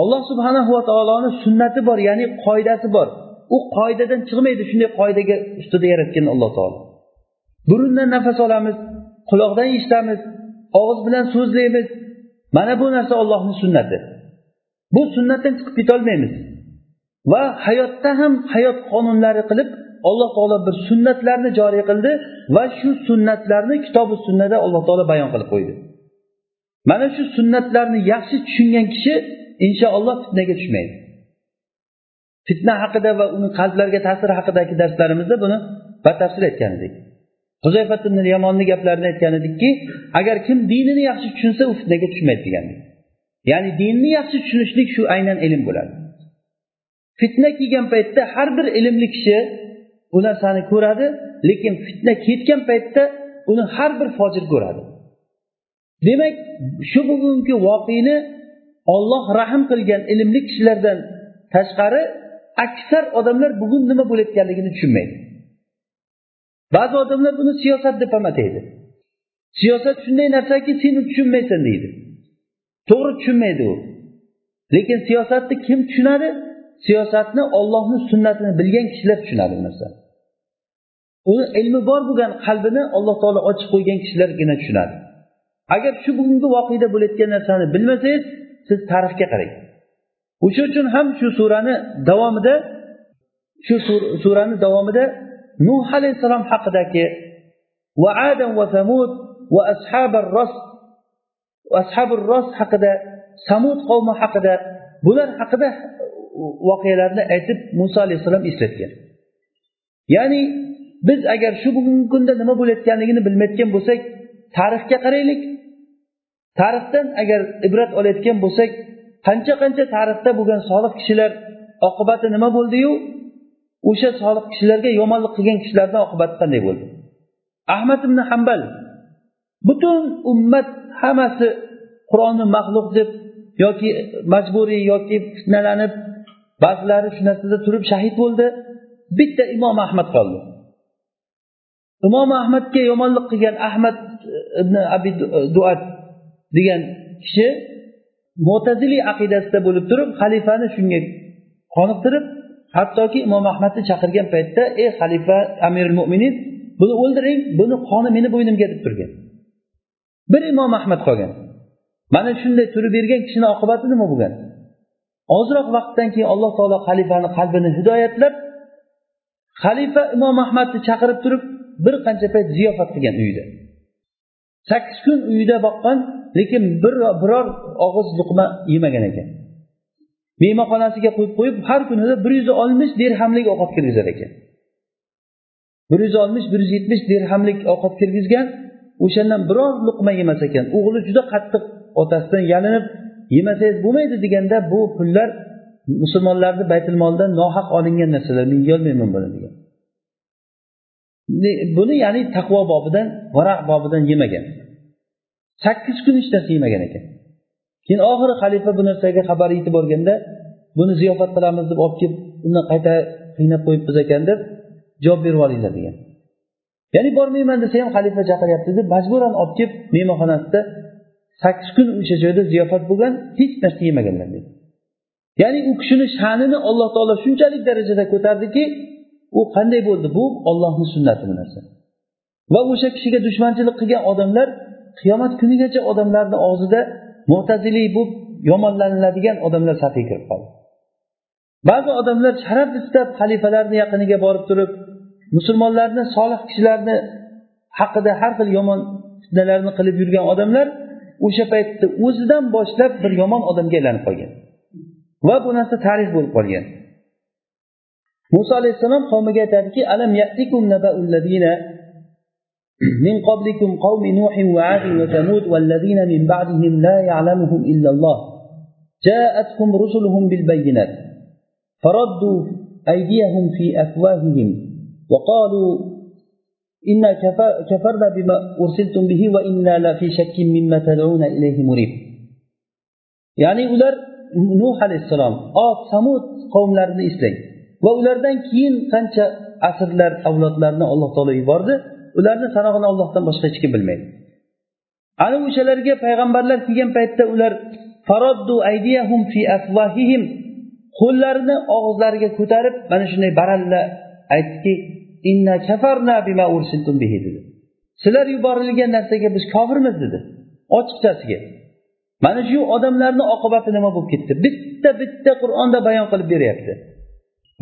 S1: Alloh subhanahu va taoloni sunnati bor ya'ni qoidasi bor. U qoidadan chiqmaydi shunday qoidaga ustida yaratgan alloh taolo. Burundan nafas olamiz quloqdan eshitamiz og'iz bilan so'zlaymiz. Mana bu narsa ollohni sunnati. Bu sunnatdan chiqib ketolmaymiz. Va hayotda ham hayot qonunlari qilib alloh taolo bir sunnatlarni joriy qildi va shu sunnatlarni kitobi sunnada alloh taolo bayon qilib qo'ydi. Mana shu sunnatlarni yaxshi tushungan kishi inshaalloh fitnaga tushmaydi. Fitna haqida va uni qalblarga ta'siri haqidagi darslarimizda buni batafsil aytgan edik. Huzayfat yamonni gaplarini aytgan edikki agar kim dinini yaxshi tushunsa u fitnaga tushmaydi degandik ya'ni dinni yaxshi tushunishlik shu aynan ilm bo'ladi. Fitna kelgan paytda har bir ilmli kishi bu narsani ko'radi lekin fitna ketgan paytda uni har bir fojir ko'radi. Demak shu bugungi voqeni olloh rahm qilgan ilmli kishilardan tashqari aksar odamlar bugun nima bo'layotganligini tushunmaydi. Ba'zi odamlar buni siyosat deb ham ataydi siyosat shunday narsaki sen tushunmaysan deydi. To'g'ri tushunmaydi u. Lekin siyosatni kim tushunadi? siyosatni ollohni sunnatini bilgan kishilar tushunadi bu narsani uni ilmi bor bo'lgan qalbini alloh taolo ochib qo'ygan kishilargina tushunadi. Agar shu bugungi voqeda bo'layotgan narsani bilmasangiz siz tarixga qarang. O'sha uchun ham shu surani davomida shu surani davomida nuh alayhissalom haqidagi
S2: va adam va samud va ashabi ros ashabi ros haqida samud qavmi haqida bular haqida voqealarni aytib muso alayhissalom eslatgan. Ya'ni biz agar shu bugungi kunda nima bo'layotganligini bilmayotgan bo'lsak tarixga qaraylik. Tarixdan agar ibrat olayotgan bo'lsak qancha qancha tarixda bo'lgan solih kishilar oqibati nima bo'ldiyu? O'sha solih kishilarga yomonlik qilgan kishilarni oqibati qanday bo'ldi? Ahmad ibn hambal butun ummat hammasi qur'onni maxluq deb yoki majburiy yoki fitnalanib ba'zilari shu narsada turib shahid bo'ldi. Bitta imom ahmad qoldi. Imom ahmadga yomonlik qilgan ahmad e, ibn abi e, duat degan kishi mo'taziliy aqidasida bo'lib turib xalifani shunga qoniqtirib hattoki imom ahmadni chaqirgan paytda ey xalifa amirul mo'minin buni o'ldiring buni qoni meni bo'ynimga deb turgan. Bir imom ahmad qolgan. Mana shunday turib bergan kishini oqibati nima bo'lgan ozroq vaqtdan keyin alloh taolo xalifani qalbini hidoyatlab xalifa imom ahmadni chaqirib turib bir qancha payt ziyofat qilgan uyida. Sakkiz kun uyida boqqan lekin bir biror og'iz luqma yemagan ekan. Mehmonxonasiga qo'yib qo'yib har kunida bir yuz oltmish dirhamlik ovqat kirgizar ekan. Bir yuz oltmish bir yuz yetmish dirhamlik ovqat kirgizgan o'shandan biror luqma yemas ekan. O'g'li juda qattiq otasidan yalinib yemasangiz bo'lmaydi deganda bu pullar musulmonlarni baytul moldan nohaq olingan narsalar men yeyolmayman buni degan. Buni ya'ni taqvo bobidan varaq bobidan yemagan. Sakkiz kun hech narsa yemagan ekan. Keyin oxiri xalifa bu narsaga xabar yetib borganda buni ziyofat qilamiz deb olib kelib undan qayta qiynab qo'yibmiz ekan deb javob berib olinglar degan. Ya'ni bormayman desa ham xalifa chaqiryapti deb majburan olib kelib mehmonxonasida sakkiz kun o'sha joyda ziyofat bo'lgan hech narsa yemaganlar deydi ya'ni u kishini sha'nini alloh taolo shunchalik darajada ko'tardiki u qanday bo'ldi bu? Ollohni sunnati bu narsa. Va o'sha kishiga dushmanchilik qilgan odamlar qiyomat kunigacha odamlarni og'zida mo'taziliy bo'lib yomonlaniladigan odamlar safiga kirib qoldi. Ba'zi odamlar sharaf istab xalifalarni yaqiniga borib turib musulmonlarni solih kishilarni haqida har xil yomon fitnalarni qilib yurgan odamlar o'sha paytda o'zidan boshlab bir yomon odamga aylanib qolgan va bu narsa tarix bo'lib qolgan muso alayhissalom qavmiga aytadiki alam yatikum من قبلكم قوم نوح وعاد وثمود والذين من بعدهم لا يعلمهم إلا الله جاءتهم رسلهم بالبينات فردوا أيديهم في أفواههم وقالوا إنا كفرنا بما أرسلتم به وإنا لفي شك مما تدعون إليه مريب يعني ular nuh alayhissalom od samud qavmlarini eslang va ulardan keyin qancha asrlar avlodlarni alloh taolo yubordi ularni sanog'ini ollohdan boshqa hech kim bilmaydi ana o'shalarga payg'ambarlar kelgan paytda ular faroddu aydiyahum fi afvahihim qo'llarini og'izlariga ko'tarib mana shunday baralla aytdiki inna kafarna bima ursiltum bihi dedi. Sizlar yuborilgan narsaga biz kofirmiz dedi. Ochiqchasiga mana shu odamlarni oqibati nima bo'lib ketdi? Bitta bitta qur'onda bayon qilib beryapti.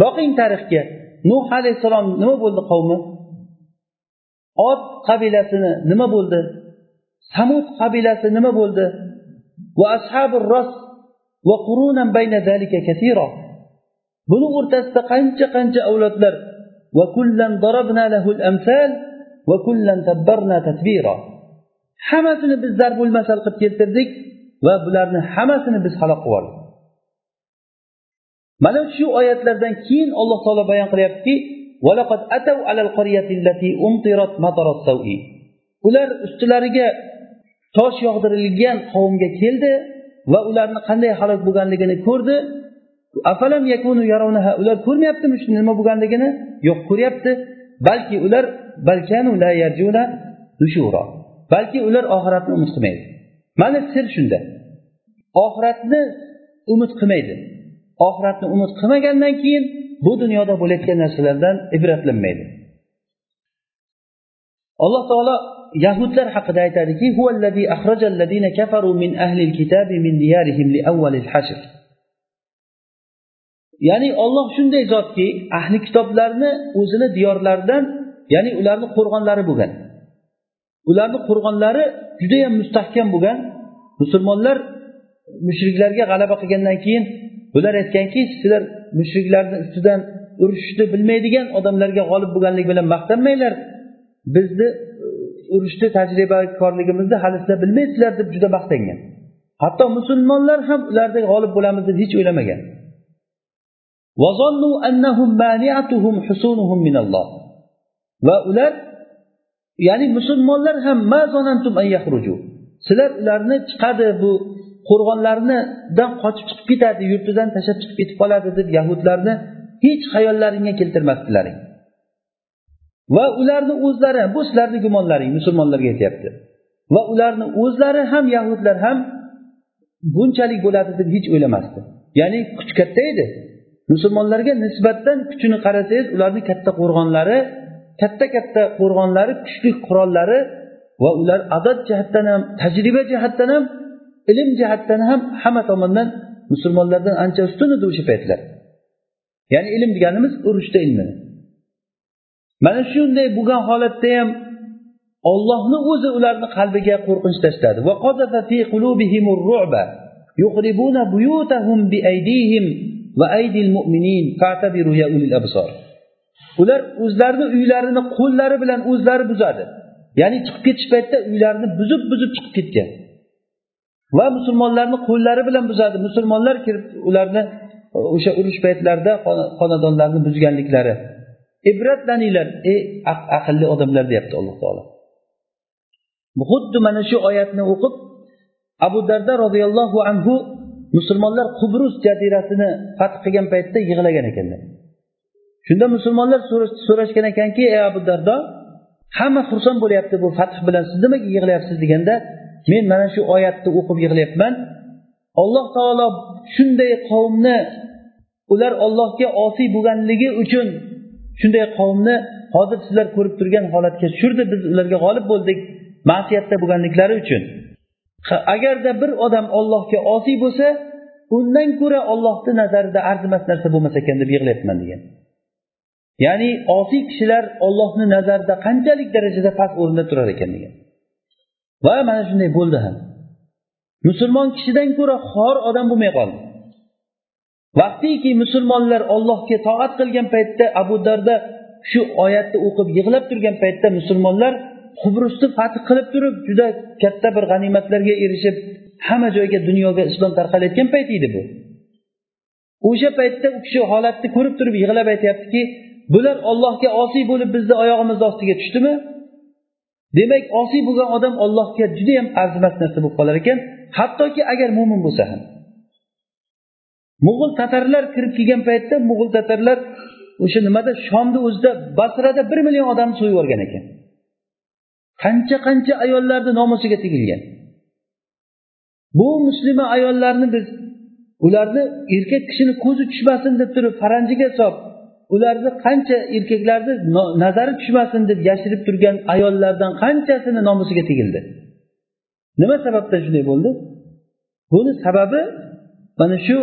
S2: Boqing tarixga. Nuh alayhissalom nima bo'ldi qavmi? Ot qabilasini nima bo'ldi? Samud qabilasi nima bo'ldi? Va ashabi ros va qurunan bayna zalika kasira buni o'rtasida qancha qancha avlodlar va kullan darabna lahul amsal va kullan hammasini biz zarbul masal qilib keltirdik va bularni hammasini biz halok qilib yubordik mana shu oyatlardan keyin alloh taolo bayon qilyaptiki ular ustilariga tosh yog'dirilgan qavmga keldi va ularni qanday halok bo'lganligini ko'rdi. Afalam yakunu yarawnaha ular ko'rmayaptimi shu nima bo'lganligini? Yo'q ko'ryapti. Balki ular balkanu la yarjuna balki ular oxiratni umid qilmaydi. Mana sir shunda. Oxiratni umid qilmaydi. Oxiratni umid qilmagandan keyin bu dunyoda bo'layotgan narsalardan ibratlanmaydi. Alloh taolo yahudlar haqida aytadiki ya'ni olloh shunday zotki ahli kitoblarni o'zini diyorlaridan ya'ni ularni qo'rg'onlari bo'lgan. Ularni qo'rg'onlari judayam mustahkam bo'lgan. Musulmonlar mushriklarga g'alaba qilgandan keyin bular aytganki sizlar mushriklarni ustidan urushishni bilmaydigan odamlarga g'olib bo'lganlik bilan maqtanmanglar. Bizni e, urushni tajribakorligimizni hali sizlar bilmaysizlar deb juda maqtangan. Hatto musulmonlar ham ularda g'olib bo'lamiz deb hech o'ylamagan. Va ular ya'ni musulmonlar ham sizlar ularni chiqadi bu qo'rg'onlarnidan qochib chiqib ketadi yurtidan tashlab chiqib ketib qoladi deb yahudlarni hech xayollaringga keltirmasdilaring va ularni o'zlari bu sizlarni gumonlaring musulmonlarga aytyapti. Va ularni o'zlari ham yahudlar ham bunchalik bo'ladi deb hech o'ylamasdi. Ya'ni kuch katta edi. Musulmonlarga nisbatan kuchini qarasangiz ularni katta qo'rg'onlari katta katta qo'rg'onlari kuchli qurollari va ular adad jihatdan ham tajriba jihatdan ham ilm jihatdan ham hamma tomondan musulmonlardan ancha ustun edi o'sha paytlar. Ya'ni ilm deganimiz urushda ilmi mana shunday bo'lgan holatda ham ollohni o'zi ularni qalbiga qo'rqinch tashladi. Ular o'zlarini uylarini qo'llari bilan o'zlari buzadi. Ya'ni chiqib ketish paytida uylarini buzib buzib chiqib ketgan. Va musulmonlarni qo'llari bilan buzadi. Musulmonlar kirib ularni o'sha urush paytlarida xonadonlarni buzganliklari. Ibratlaninglar ey aqlli odamlar deyapti alloh taolo. Xuddi mana shu oyatni o'qib abu darda roziyallohu anhu musulmonlar qubrus jazirasini fath qilgan paytda yig'lagan ekanlar. Shunda musulmonlar so'rashgan ekanki ey abu dardo hamma xursand bo'lyapti bu fath bilan siz nimaga yig'layapsiz deganda men mana shu oyatni o'qib yig'layapman alloh taolo shunday qavmni ular ollohga osiy bo'lganligi uchun shunday qavmni hozir sizlar ko'rib turgan holatga tushirdi biz ularga g'olib bo'ldik ma'siyatda bo'lganliklari uchun. Agarda bir odam ollohga osiy bo'lsa undan ko'ra ollohni nazarida arzimas narsa bo'lmas ekan deb yig'layapman degan. Ya'ni osiy kishilar ollohni nazarida qanchalik darajada past o'rinda turar ekan degan. Va mana shunday bo'ldi ham. Musulmon kishidan ko'ra xor odam bo'lmay qoldi. Vaqtiki musulmonlar ollohga toat qilgan paytda abu darda shu oyatni o'qib yig'lab turgan paytda musulmonlar qubrusni fath qilib turib juda katta bir g'animatlarga erishib hamma joyga dunyoga islom tarqalayotgan payt edi bu. O'sha paytda u kishi holatni ko'rib turib yig'lab aytyaptiki bular ollohga osiy bo'lib bizni oyog'imizni ostiga tushdimi? Demak osiy bo'lgan odam ollohga judayam arzimas narsa bo'lib qolar ekan hattoki agar mo'min bo'lsa ham. Mo'g'ul tatarlar kirib kelgan paytda mo'g'ul tatarlar o'sha nimada shomni o'zida basrada bir million odamni so'yib yuborgan ekan. Qancha qancha ayollarni nomusiga tegilgan? Bu muslima ayollarni biz ularni erkak kishini ko'zi tushmasin deb turib faranjiga solib ularni qancha erkaklarni nazari tushmasin deb yashirib turgan ayollardan qanchasini nomusiga tegildi? Nima sababdan shunday bo'ldi? Buni sababi mana shu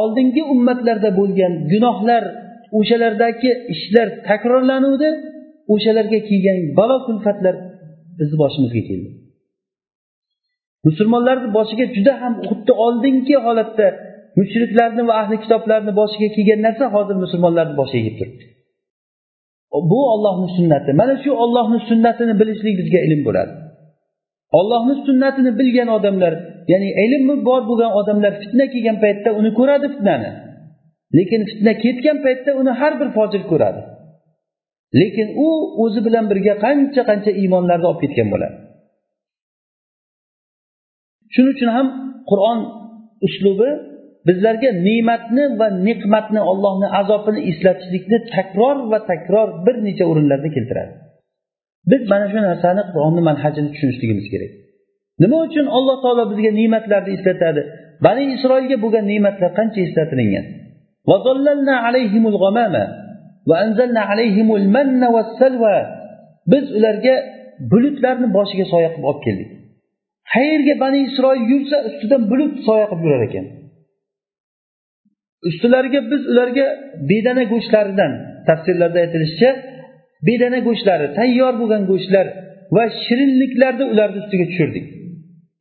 S2: oldingi ummatlarda bo'lgan gunohlar o'shalardagi ishlar takrorlanuvdi o'shalarga kelgan balo kulfatlar bizni boshimizga keldi. Musulmonlarni boshiga juda ham xuddi oldingi holatda mushriklarni va ahli kitoblarni boshiga kelgan narsa hozir musulmonlarni boshiga kelib turibdi. Bu ollohni sunnati. Mana shu ollohni sunnatini bilishlik bizga ilm bo'ladi. Ollohni sunnatini bilgan odamlar ya'ni ilmi bor bo'lgan odamlar fitna kelgan paytda uni ko'radi fitnani. Lekin fitna ketgan paytda uni har bir fojir ko'radi. Lekin u o'zi bilan birga qancha qancha iymonlarni olib ketgan bo'ladi. Shuning uchun ham qur'on uslubi bizlarga ne'matni va ne'matni ollohni azobini eslatishlikni takror va takror bir necha o'rinlarda keltiradi. Biz mana shu narsani qur'onni manhajini tushunishligimiz kerak. Nima uchun alloh taolo bizga ne'matlarni eslatadi? Bani isroilga bo'lgan ne'matlar qancha eslatilingan? Biz ularga bulutlarni boshiga soya qilib olib keldik. Qayerga bani isroil yursa ustidan bulut soya qilib yurar ekan. Ustilariga biz ularga bedana go'shtlaridan tafsirlarda aytilishicha bedana go'shtlari tayyor bo'lgan go'shtlar va shirinliklarni ularni ustiga tushirdik.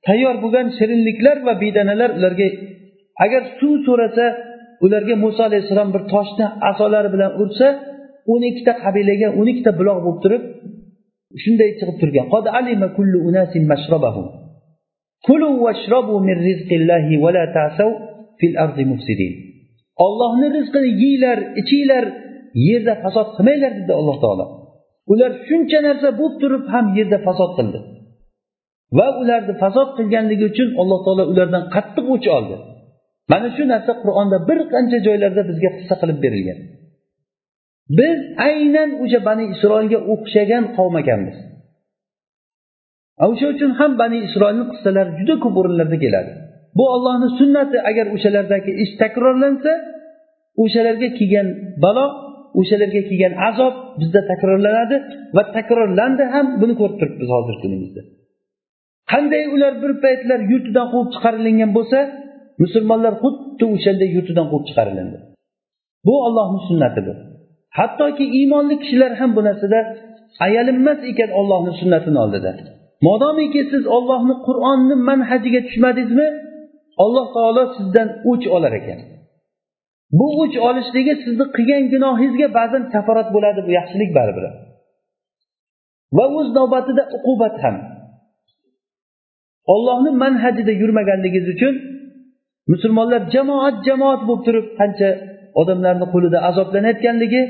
S2: Tayyor bo'lgan shirinliklar va bedanalar ularga agar suv so'rasa ularga muso alayhissalom bir toshni asolari bilan ursa o'n ikkita qabilaga o'n ikkita buloq bo'lib turib shunday chiqib turgan. Ollohni rizqini yeyglar ichinglar yerda fasod qilmanglar dedi alloh taolo. Ular shuncha narsa bo'lib turib ham yerda fasod qildi. Va ularni fasod qilganligi uchun alloh taolo ulardan qattiq o'ch oldi. Mana shu narsa qur'onda bir qancha joylarda bizga qissa qilib berilgan. Biz aynan o'sha bani isroilga o'xshagan qavm ekanmiz. O'sha uchun ham bani isroilni qissalari juda ko'p o'rinlarda keladi. Bu ollohni sunnati agar o'shalardagi ish takrorlansa o'shalarga kelgan balo o'shalarga kelgan azob bizda takrorlanadi va takrorlandi ham buni ko'rib turibmiz hozirgi kunimizda. Qanday ular bir paytlar yurtidan quvib chiqarilgan bo'lsa musulmonlar xuddi o'shanday yurtidan quvib chiqarilindi. Bu ollohni sunnatidir. Hattoki iymonli kishilar ham bu narsada ayalinmas ekan ollohni sunnatini oldida. Modomiki siz ollohni qur'onni manhajiga tushmadingizmi? Alloh taolo sizdan o'ch olar ekan. Bu o'ch olishligi sizni qilgan gunohingizga ba'zan kaforat bo'ladi bu yaxshilik baribir. Va o'z navbatida uqubat ham. Ollohni manhajida yurmaganligingiz uchun musulmonlar jamoat jamoat bo'lib turib qancha odamlarni qo'lida azoblanayotganligi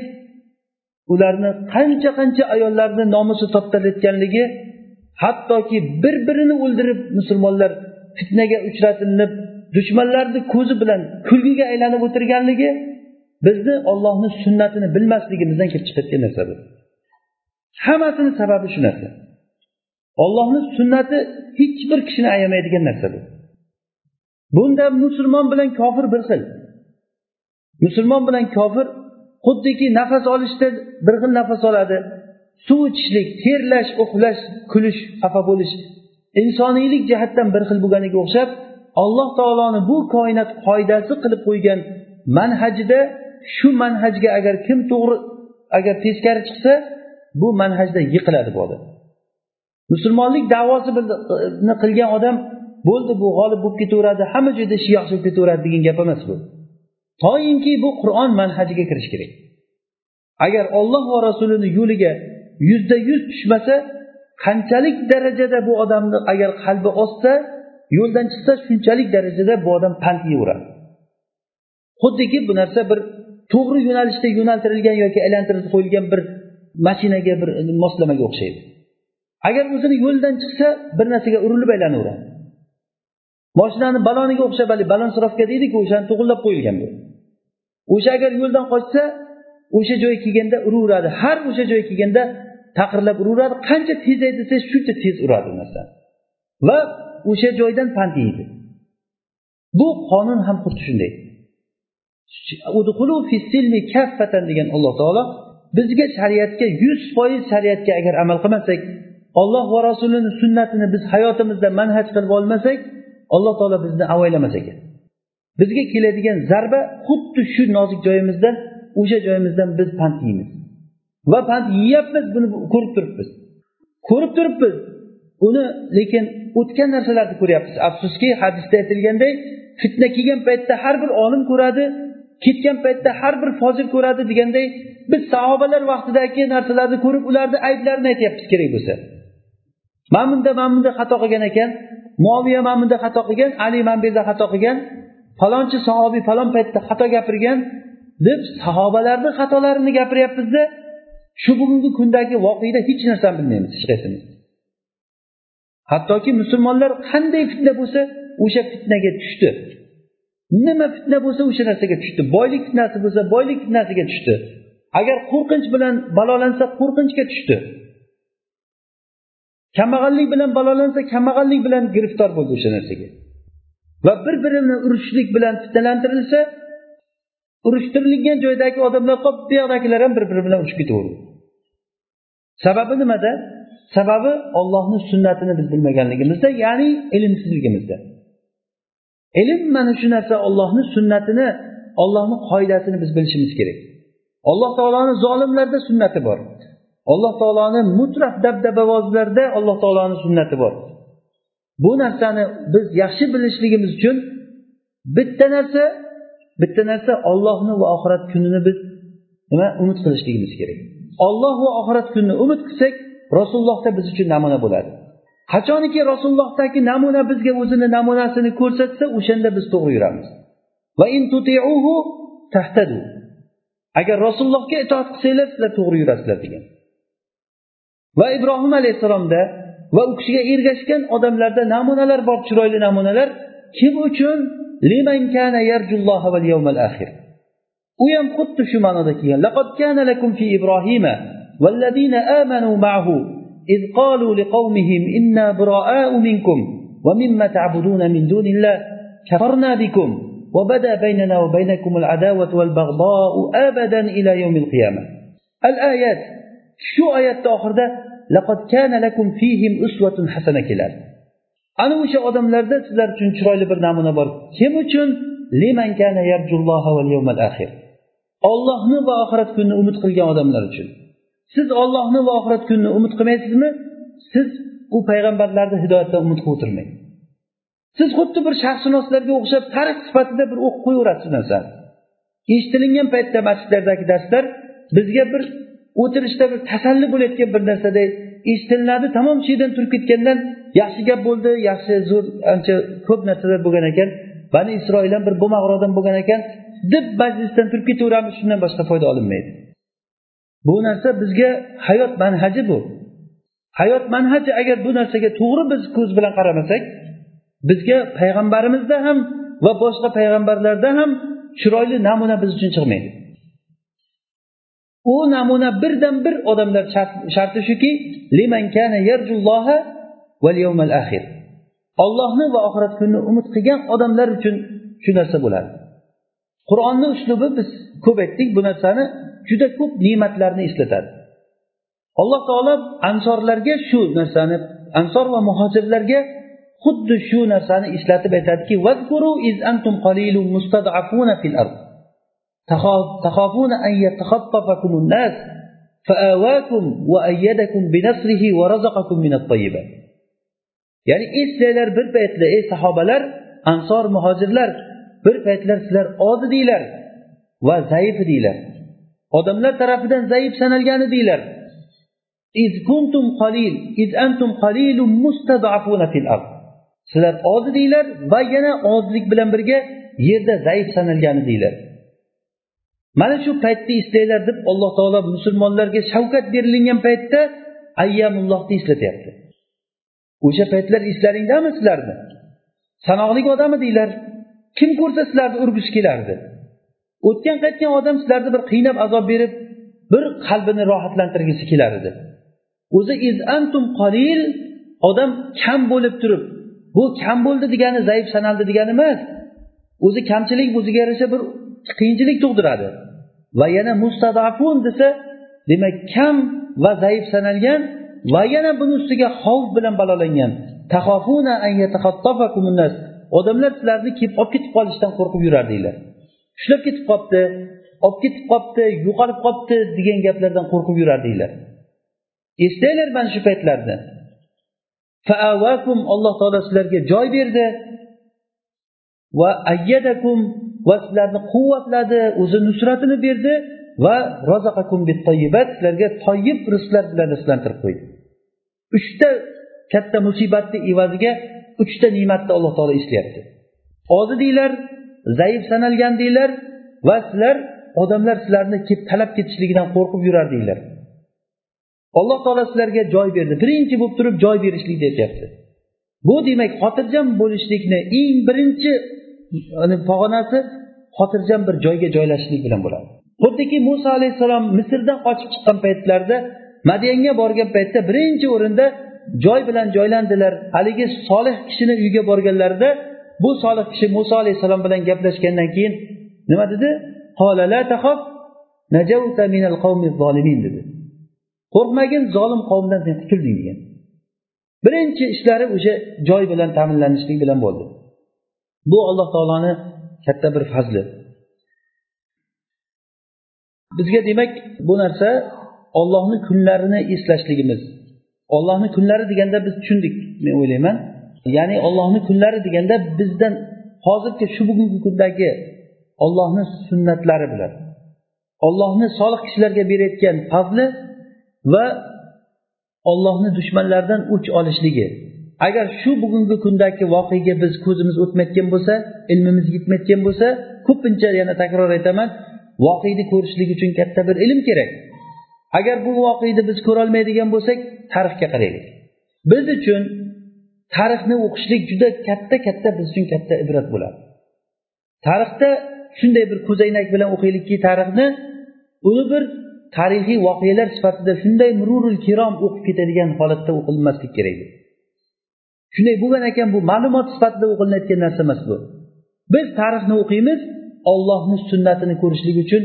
S2: ularni qancha qancha ayollarni nomusi toptalayotganligi hattoki bir birini o'ldirib musulmonlar fitnaga uchratilib dushmanlarni ko'zi bilan kulgiga aylanib o'tirganligi bizni ollohni sunnatini bilmasligimizdan kelib chiqayotgan narsa bu hammasini sababi shu narsa. Ollohni sunnati hech bir kishini ayamaydigan narsa bu bunda musulmon bilan kofir bir xil. Musulmon bilan kofir xuddiki nafas olishda bir xil nafas oladi. Suv ichishlik terlash uxlash kulish xafa bo'lish insoniylik jihatdan bir xil bo'lganiga o'xshab alloh taoloni bu koinot qoidasi qilib qo'ygan manhajida shu manhajga agar kim to'g'ri agar teskari chiqsa bu manhajda yiqiladi bu odam. Musulmonlik davosini qilgan odam bo'ldi bu g'olib bo'lib ketaveradi hamma joyda ishi yaxshi bo'lib ketaveradi degan gap emas bu. Toinki bu qur'on manhajiga kirish kerak. Agar olloh va rasulini yo'liga yuzda yuz tushmasa qanchalik darajada bu odamni agar qalbi ozsa yo'ldan chiqsa shunchalik darajada bu odam pand yeyveradi xuddiki bu narsa bir to'g'ri yo'nalishda yo'naltirilgan yoki aylantirib qo'yilgan bir mashinaga bir moslamaga o'xshaydi. Agar o'zini yo'lidan chiqsa bir narsaga urilib aylanaveradi moshinani baloniga o'xshab haligi balandsurofka deydiku o'shani to'g'irlab qo'yilgan bu. O'sha agar yo'ldan qochsa o'sha joyga kelganda uraveradi. Har o'sha joyga kelganda taqirlab uraveradi. Qancha tezay desangiz shuncha tez uradi u narsani va o'sha joydan pand yeydi. Bu qonun ham xuddi shunday. Degan alloh taolo bizga shariatga yuz foiz shariatga agar amal qilmasak olloh va rasulini sunnatini biz hayotimizda manhaj qilib olmasak alloh taolo bizni avaylamas ekan. Bizga keladigan zarba xuddi shu nozik joyimizdan o'sha joyimizdan biz pand yeymiz. Va pand yeyapmiz buni ko'rib turibmiz. Ko'rib turibmiz. Uni lekin o'tgan narsalarni ko'ryapmiz. Afsuski hadisda aytilganday fitna kelgan paytda har bir olim ko'radi ketgan paytda har bir fozil ko'radi deganday biz sahobalar vaqtidagi narsalarni ko'rib ularni ayblarini aytyapmiz kerak bo'lsa. Mana bunda mana bunda xato qilgan ekan moviya mana bunda xato qilgan ali mana bu yerda xato qilgan falonchi sahobiy falon paytda xato gapirgan deb sahobalarni xatolarini gapiryapmizda shu bugungi kundagi voqeda hech narsani bilmaymiz hech qaysimiz hattoki musulmonlar qanday fitna bo'lsa o'sha fitnaga tushdi. Nima fitna bo'lsa o'sha narsaga tushdi. Boylik fitnasi bo'lsa boylik fitnasiga tushdi. Agar qo'rqinch bilan balolansa qo'rqinchga tushdi. Kambag'allik bilan balolansa kambag'allik bilan giriftor bo'ldi o'sha narsaga. Va bir birini urushlik bilan fitnalantirilsa urushtirilgan joydagi odamlar qolib bu yoqdagilar ham bir biri bilan urushib ketaverdi. Sababi nimada? Sababi ollohni sunnatini biz bilmaganligimizda ya'ni ilmsizligimizda ilm mana shu narsa ollohni sunnatini ollohni qoidasini biz bilishimiz kerak. Alloh taoloni zolimlarda sunnati bor. Alloh taoloni mutlaq dabdabavozlarda alloh taoloni sunnati bor. Bu narsani biz yaxshi bilishligimiz uchun bitta narsa bitta narsa ollohni va oxirat kunini biz nima umid qilishligimiz kerak. Olloh va oxirat kunini umid qilsak rasulullohda biz uchun namuna bo'ladi. Qachoniki rasulullohdagi namuna bizga o'zini namunasini ko'rsatsa o'shanda biz to'g'ri yuramiz. Va in tutiuhu tahtadu. Agar rasulullohga itoat qilsanglar sizlar to'g'ri yurasizlar degan. va ibrohim alayhissalomda va u kishiga ergashgan odamlarda namunalar bor chiroyli namunalar kim uchun u ham xuddi shu ma'noda kelgan laqad kana lakum fi ibrohima والذين آمنوا معه إذ قالوا لقومهم إنا براء منكم ومما تعبدون من دون الله كفرنا بكم وبدا بيننا وبينكم العداوة والبغضاء أبدا إلى يوم القيامة الآيات shu oyatni oxirida fihim uswatun hasana keladi. Ana o'sha odamlarda sizlar uchun chiroyli bir namuna bor. Kim uchun? Liman yawmal ollohni va oxirat kunini umid qilgan odamlar uchun. Siz ollohni va oxirat kunini umid qilmaysizmi? Siz u payg'ambarlarni hidoyatidan umid qilib o'tirmang siz xuddi bir sharqshunoslarga o'xshab tarix sifatida bir o'qib qo'yaverasiz narsani. Eshitilingan paytda masjidlardagi darslar bizga bir o'tirishda bir tasalli bo'layotgan bir narsaday eshitiladi tamom shu yerdan turib ketgandan yaxshi gap bo'ldi yaxshi zo'r ancha ko'p narsalar bo'lgan ekan bani isroil ham bir bo'lmaqroq odam bo'lgan ekan deb majlisdan turib ketaveramiz shundan boshqa foyda olinmaydi. Bu narsa bizga hayot manhaji bu. Hayot manhaji agar bu narsaga to'g'ri biz ko'z bilan qaramasak bizga payg'ambarimizda ham va boshqa payg'ambarlarda ham chiroyli namuna biz uchun chiqmaydi. U namuna birdan bir odamlar sharti shuki ollohni va oxirat kunini umid qilgan odamlar uchun shu narsa bo'ladi. Qur'onni uslubi biz ko'p aytdik bu narsani juda ko'p ne'matlarni eslatadi. Alloh taolo ansorlarga shu narsani ansor va muhojirlarga xuddi shu narsani eslatib aytadiki تخافون أن يتخطفكم الناس فآواكم وأيدكم بنصره ورزقكم من الطيبات ya'ni eslanglar bir paytlar ey sahobalar ansor muhojirlar bir paytlar sizlar oz edinglar va zaif edinglar odamlar tarafidan zaif sanalgan edinglar iz kuntum qalil iz antum qalilun mustad'afuna fil ard sizlar oz edinglar va yana ozlik bilan birga yerda zaif sanalgan edinglar mana shu paytni eslanglar deb alloh taolo musulmonlarga shavkat berilingan paytda ayyamullohni eslatyapti o'sha paytlar eslaringdami sizlarni? Sanoqli odam edinglar kim ko'rsa sizlarni urgisi kelardi. O'tgan qaytgan odam sizlarni bir qiynab azob berib bir qalbini rohatlantirgisi kelar edi. O'zi iz antum qalil odam kam bo'lib turib bu kam bo'ldi degani zaif sanaldi degani emas. O'zi kamchilik o'ziga yarasha bir qiyinchilik tug'diradi. Va yana mustadafun desa demak kam va zaif sanalgan va yana buni ustiga xavf bilan balolangan. Odamlar sizlarni kelib olib ketib qolishdan qo'rqib yurardinglar ushlab ketib qolibdi olib ketib qolibdi yo'qolib qolibdi degan gaplardan qo'rqib yurardinglar eslanglar mana shu paytlarni alloh taolo sizlarga joy berdi. Va ayyadakum va sizlarni quvvatladi o'zi nusratini berdi va sizlarga toyib rizqlar bilan rizqlantirib qo'ydi. Uchta katta musibatni evaziga uchta ne'matni alloh taolo eslayapti. Ozidinglar zaif sanalgandinglar va sizlar odamlar sizlarni kelib talab ketishligidan qo'rqib yurardinglar alloh taolo sizlarga joy berdi. Birinchi bo'lib turib joy berishlikni aytyapti bu demak xotirjam bo'lishlikni eng birinchi pog'onasi xotirjam bir joyga joylashishlik bilan bo'ladi. Xuddiki muso alayhissalom misrdan qochib chiqqan paytlarida madiyanga borgan paytda birinchi o'rinda joy bilan joylandilar. Haligi solih kishini uyiga borganlarida bu solih kishi muso alayhissalom bilan gaplashgandan keyin nima dedi? Dedi. Qo'rqmagin zolim qavmdan sen qutulding degan. Birinchi ishlari o'sha joy bilan ta'minlanishlik bilan bo'ldi. Bu alloh taoloni katta bir fazli. Bizga demak bu narsa ollohni kunlarini eslashligimiz. Ollohni kunlari deganda biz tushundik men o'ylayman. Ya'ni ollohni kunlari deganda bizdan hozirgi shu bugungi kundagi ollohni sunnatlari bilan ollohni solih kishilarga berayotgan fazli va ollohni dushmanlaridan o'ch olishligi. Agar shu bugungi kundagi voqeaga biz ko'zimiz o'tmayotgan bo'lsa ilmimiz yetmayotgan bo'lsa ko'pincha yana takror aytaman voqeni ko'rishlik uchun katta bir ilm kerak. Agar bu voqeni biz ko'rolmaydigan bo'lsak tarixga qaraylik. Biz uchun tarixni o'qishlik juda katta katta biz uchun katta ibrat bo'ladi. Tarixda shunday bir ko'zoynak bilan o'qiylikki tarixni uni bir tarixiy voqealar sifatida shunday mururul kirom o'qib ketadigan holatda o'qilmaslik kerak. Shunday bo'lgan ekan bu ma'lumot sifatida o'qilinayotgan narsa emas bu. Biz tarixni o'qiymiz ollohni sunnatini ko'rishlik uchun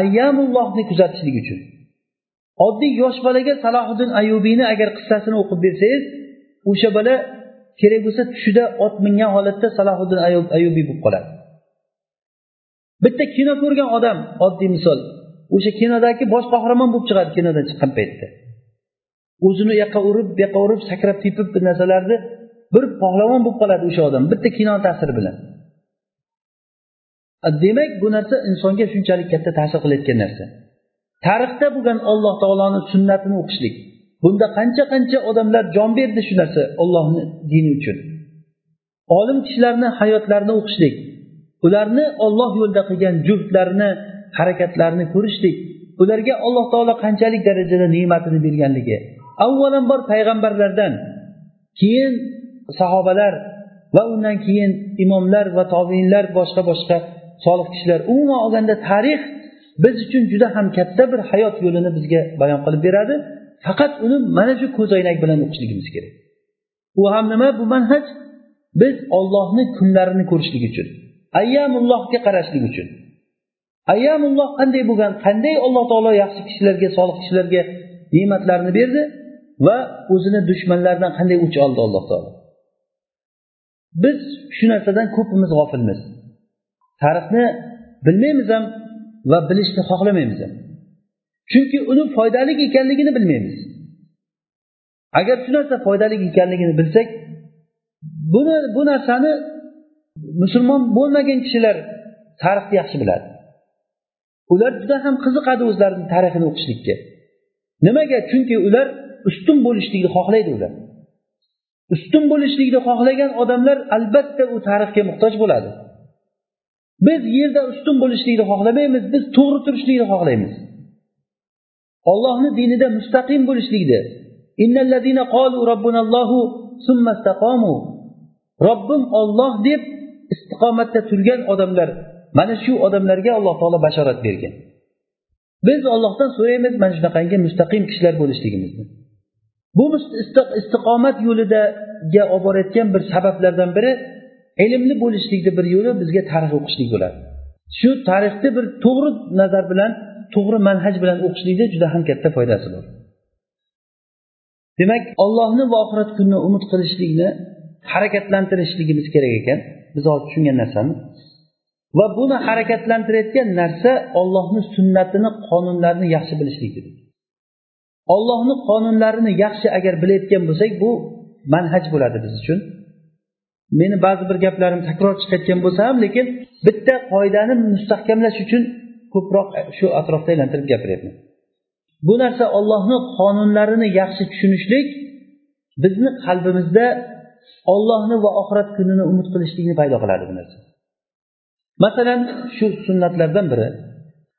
S2: ayyamullohni kuzatishlik uchun. Oddiy yosh bolaga salohiddin ayubiyni agar qissasini o'qib bersangiz o'sha bola kerak bo'lsa tushida ot mingan holatda salohiddin ayubiy bo'lib qoladi. Bitta kino ko'rgan odam oddiy misol o'sha kinodagi bosh qahramon bo'lib chiqadi kinodan chiqqan paytda. O'zini u yoqqa urib bu yoqqa urib sakrab tepib bir narsalarni bir pahlavon bo'lib qoladi o'sha odam bitta kino ta'siri bilan. Demak bu narsa insonga shunchalik katta ta'sir qilayotgan narsa. Tarixda bo'lgan alloh taoloni sunnatini o'qishlik. Bunda qancha qancha odamlar jon berdi shu narsa ollohni dini uchun. Olim kishilarni hayotlarini o'qishlik ularni olloh yo'lida qilgan juftlarini harakatlarini ko'rishlik ularga alloh taolo qanchalik darajada ne'matini berganligi. Avvalambor payg'ambarlardan keyin sahobalar va undan keyin imomlar va tobiinlar boshqa boshqa solih kishilar umuman olganda tarix biz uchun juda ham katta bir hayot yo'lini bizga bayon qilib beradi. Faqat uni mana shu ko'zoynak bilan o'qishligimiz kerak. U ham nima? Bu manhaj biz ollohni kunlarini ko'rishlik uchun ayyamullohga qarashlik uchun. Ayyamulloh qanday bo'lgan qanday alloh taolo yaxshi kishilarga solih kishilarga ne'matlarni berdi va o'zini dushmanlaridan qanday o'ch oldi alloh taolo? Biz shu narsadan ko'pimiz g'ofilmiz. Tarixni bilmaymiz ham va bilishni xohlamaymiz ham. Chunki uni foydali ekanligini bilmaymiz. Agar shu narsa foydali ekanligini bilsak buni bu narsani musulmon bo'lmagan kishilar tarixni yaxshi biladi. Ular juda ham qiziqadi o'zlarini tarixini o'qishlikka. Nimaga? Chunki ular ustun bo'lishlikni xohlaydi ular. Ustun bo'lishlikni xohlagan odamlar albatta u tarixga muhtoj bo'ladi. Biz yerda ustun bo'lishlikni xohlamaymiz biz to'g'ri turishlikni xohlaymiz. Ollohni dinida mustaqim bo'lishlikni. Robbim olloh deb istiqomatda turgan odamlar mana shu odamlarga alloh taolo bashorat bergan. Biz ollohdan so'raymiz mana shunaqangi mustaqim kishilar bo'lishligimizni. Bu istiqomat yo'lidaga olib borayotgan bir sabablardan biri ilmli bo'lishlikni bir yo'li bizga tarix o'qishlik bo'ladi. Shu tarixni bir to'g'ri nazar bilan to'g'ri manhaj bilan o'qishlikda juda ham katta foydasi bor. Demak ollohni va oxirat kunini umid qilishlikni harakatlantirishligimiz kerak ekan. Biz hozir tushungan narsamiz. Va buni harakatlantirayotgan narsa ollohni sunnatini qonunlarini yaxshi bilishlikdir. Ollohni qonunlarini yaxshi agar bilayotgan bo'lsak bu manhaj bo'ladi biz uchun. Meni ba'zi bir gaplarim takror chiqayotgan bo'lsa ham lekin bitta qoidani mustahkamlash uchun ko'proq shu atrofda aylantirib gapiryapman. Bu narsa ollohni qonunlarini yaxshi tushunishlik bizni qalbimizda ollohni va oxirat kunini umid qilishlikni paydo qiladi bu narsa. Masalan shu sunnatlardan biri.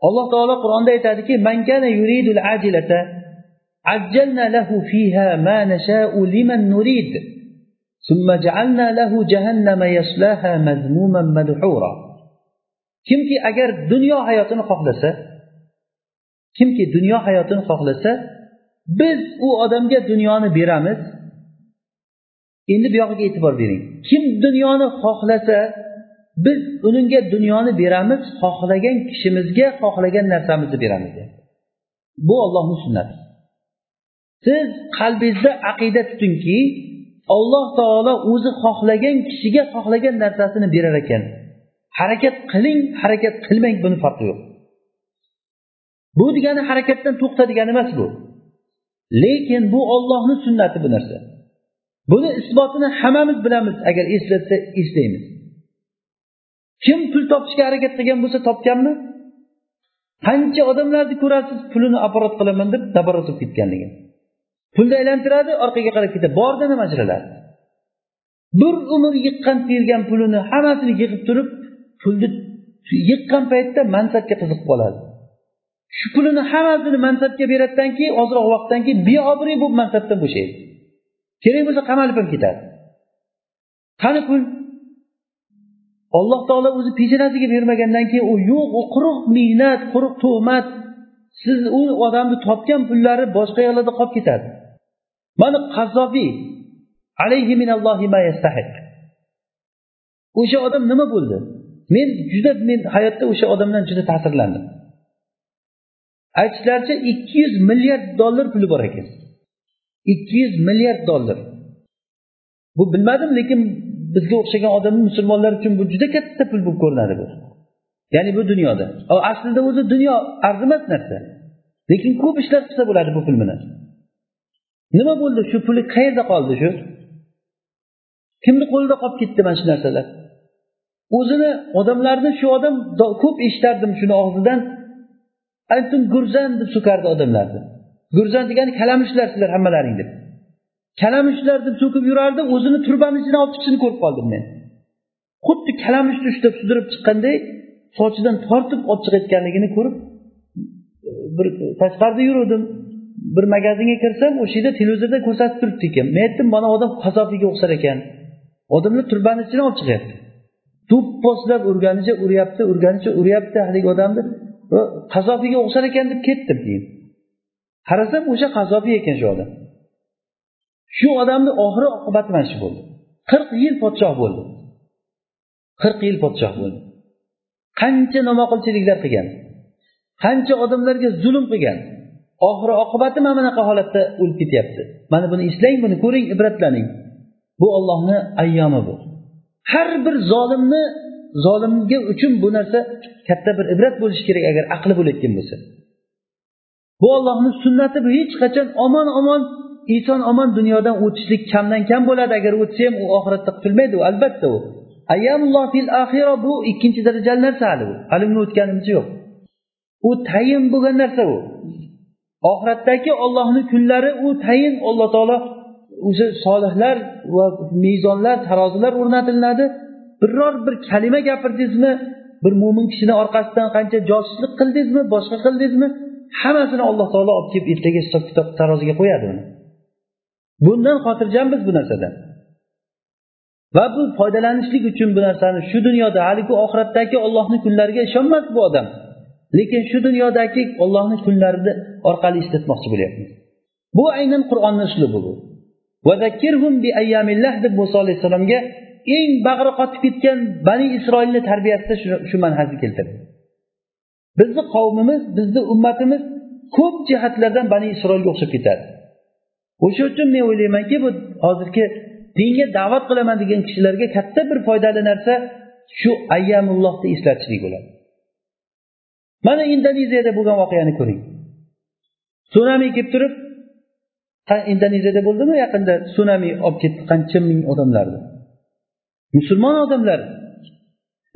S2: Alloh taolo qur'onda aytadiki عجلنا له فيها ما نشاء لمن نريد ثم جعلنا له جهنم يصلاها مذموما مدحورا kimki agar dunyo hayotini xohlasa kimki dunyo hayotini xohlasa biz u odamga dunyoni beramiz endi bu yog'iga e'tibor bering kim dunyoni xohlasa biz unga dunyoni beramiz xohlagan kishimizga xohlagan narsamizni beramiz bu ollohni sunnati Siz qalbingizda aqida tutingki alloh taolo o'zi xohlagan kishiga xohlagan narsasini berar ekan. Harakat qiling harakat qilmang buni farqi yo'q. Bu degani harakatdan to'xta degani emas bu. Lekin bu ollohni sunnati bu narsa. Buni isbotini hammamiz bilamiz agar eslatsa eslaymiz. Kim pul topishga harakat qilgan bo'lsa topganmi? Qancha odamlarni ko'rasiz pulini apparat qilaman deb dabarat bo'lib ketganligini. Pulni aylantiradi orqaga qarab ketadi. Borda nima ajraladi bir umr yiqqan tergan pulini hammasini yig'ib turib pulni yiqqan paytda mansabga qiziqib qoladi. Shu pulini hammasini mansabga beradidan keyin ozroq vaqtdan keyin beobro'y bo'lib mansabdan bo'shaydi. Kerak bo'lsa qamalib ham ketadi. Qani pul? Alloh taolo o'zi peshonasiga bermagandan keyin u yo'q u quruq mehnat quruq tuhmat. Siz u odamni topgan pullari boshqa yoqlarda qolib ketadi. Mana qazzobiy alayhi minallohi ma yastahiq. O'sha odam nima bo'ldi? Men juda men hayotda o'sha odamdan juda ta'sirlandim. Aytishlaricha ikki yuz milliard dollar puli bor ekan. Ikki yuz milliard dollar. Bu bilmadim lekin bizga o'xshagan odam musulmonlar uchun bu juda katta pul bo'lib ko'rinadi bu. Ya'ni bu dunyoda. Aslida o'zi dunyo arzimas narsa. Lekin ko'p ishlar qilsa bo'ladi bu pul bilan nima bo'ldi? Shu puli qayerda qoldi shu? Kimni qo'lida qolib ketdi mana shu narsalar? O'zini odamlarni shu odam ko'p eshitardim shuni og'zidan. Aytdim gurzan deb so'kardi odamlarni. Gurzan degani kalamushlar sizlar hammalaring deb. Kalamushlar deb so'kib yurardi o'zini turbani ichidan olib chiqishini ko'rib qoldim men. Xuddi kalamushni ushlab sudrab chiqqanday sochidan tortib olib chiqayotganligini ko'rib bir tashqarida yuruvdim bir magazinga kirsam o'sha yerda televizorda ko'rsatib turibdi ekan. Men aytdim mana odam qazobiyga o'xshar ekan. Odamlar turbani ichidan olib chiqyapti. Do'pposlab urganicha uryapti urganicha uryapti haligi odamni qazobiyga o'xshar ekan deb ketdim keyin qarasam o'sha qazobiy ekan shu odam. Shu odamni oxiri oqibati mana shu bo'ldi. Qirq yil podshoh bo'ldi. Qirq yil podshoh bo'ldi. Qancha nomaqulchiliklar qilgan. Qancha odamlarga zulm qilgan. Oxiri oqibati mana bunaqa holatda o'lib ketyapti. Mana buni eslang buni ko'ring ibratlaning. Bu ollohni ayyomi bu. Har bir zolimni zolimga uchun bu narsa katta bir ibrat bo'lishi kerak agar aqli bo'layotgan bo'lsa. Bu ollohni sunnati bu hech qachon omon omon inson omon dunyodan o'tishlik kamdan kam bo'ladi. Agar o'tsa ham u oxiratda qutilmaydi u albatta u. Ayyamulloh fil axira bu ikkinchi darajali narsa hali bu. Hali uni o'tganimiz yo'q. U tayin bo'lgan narsa u oxiratdagi ollohni kunlari u tayin alloh taolo o'sha solihlar va mezonlar tarozilar o'rnatilinadi biror bir kalima gapirdingizmi bir mo'min kishini orqasidan qancha josuslik qildingizmi boshqa qildingizmi hammasini alloh taolo olib kelib ertaga hisob kitob taroziga qo'yadi uni. Bundan xotirjammiz bu narsadan va bu foydalanishlik uchun bu narsani shu dunyoda haligi oxiratdagi ollohni kunlariga ishonmas bu odam. Lekin shu dunyodagi ollohni kunlarini orqali eslatmoqchi bo'lyapmiz. Bu aynan qur'onni uslubi bu deb muso alayhissalomga eng bag'ri qotib ketgan bani isroilni tarbiyasida shu manhajni keltirdi. Bizni qavmimiz bizni ummatimiz ko'p jihatlardan bani isroilga o'xshab ketadi. O'sha uchun men o'ylaymanki bu hozirgi dinga da'vat qilaman degan kishilarga katta bir foydali narsa shu ayyamullohni eslatishlik bo'ladi. Mana indoneziyada bo'lgan voqeani ko'ring. Sunami kelib turib indoneziyada bo'ldimi? Yaqinda sunami olib ketdi qancha ming odamlarni musulmon odamlar.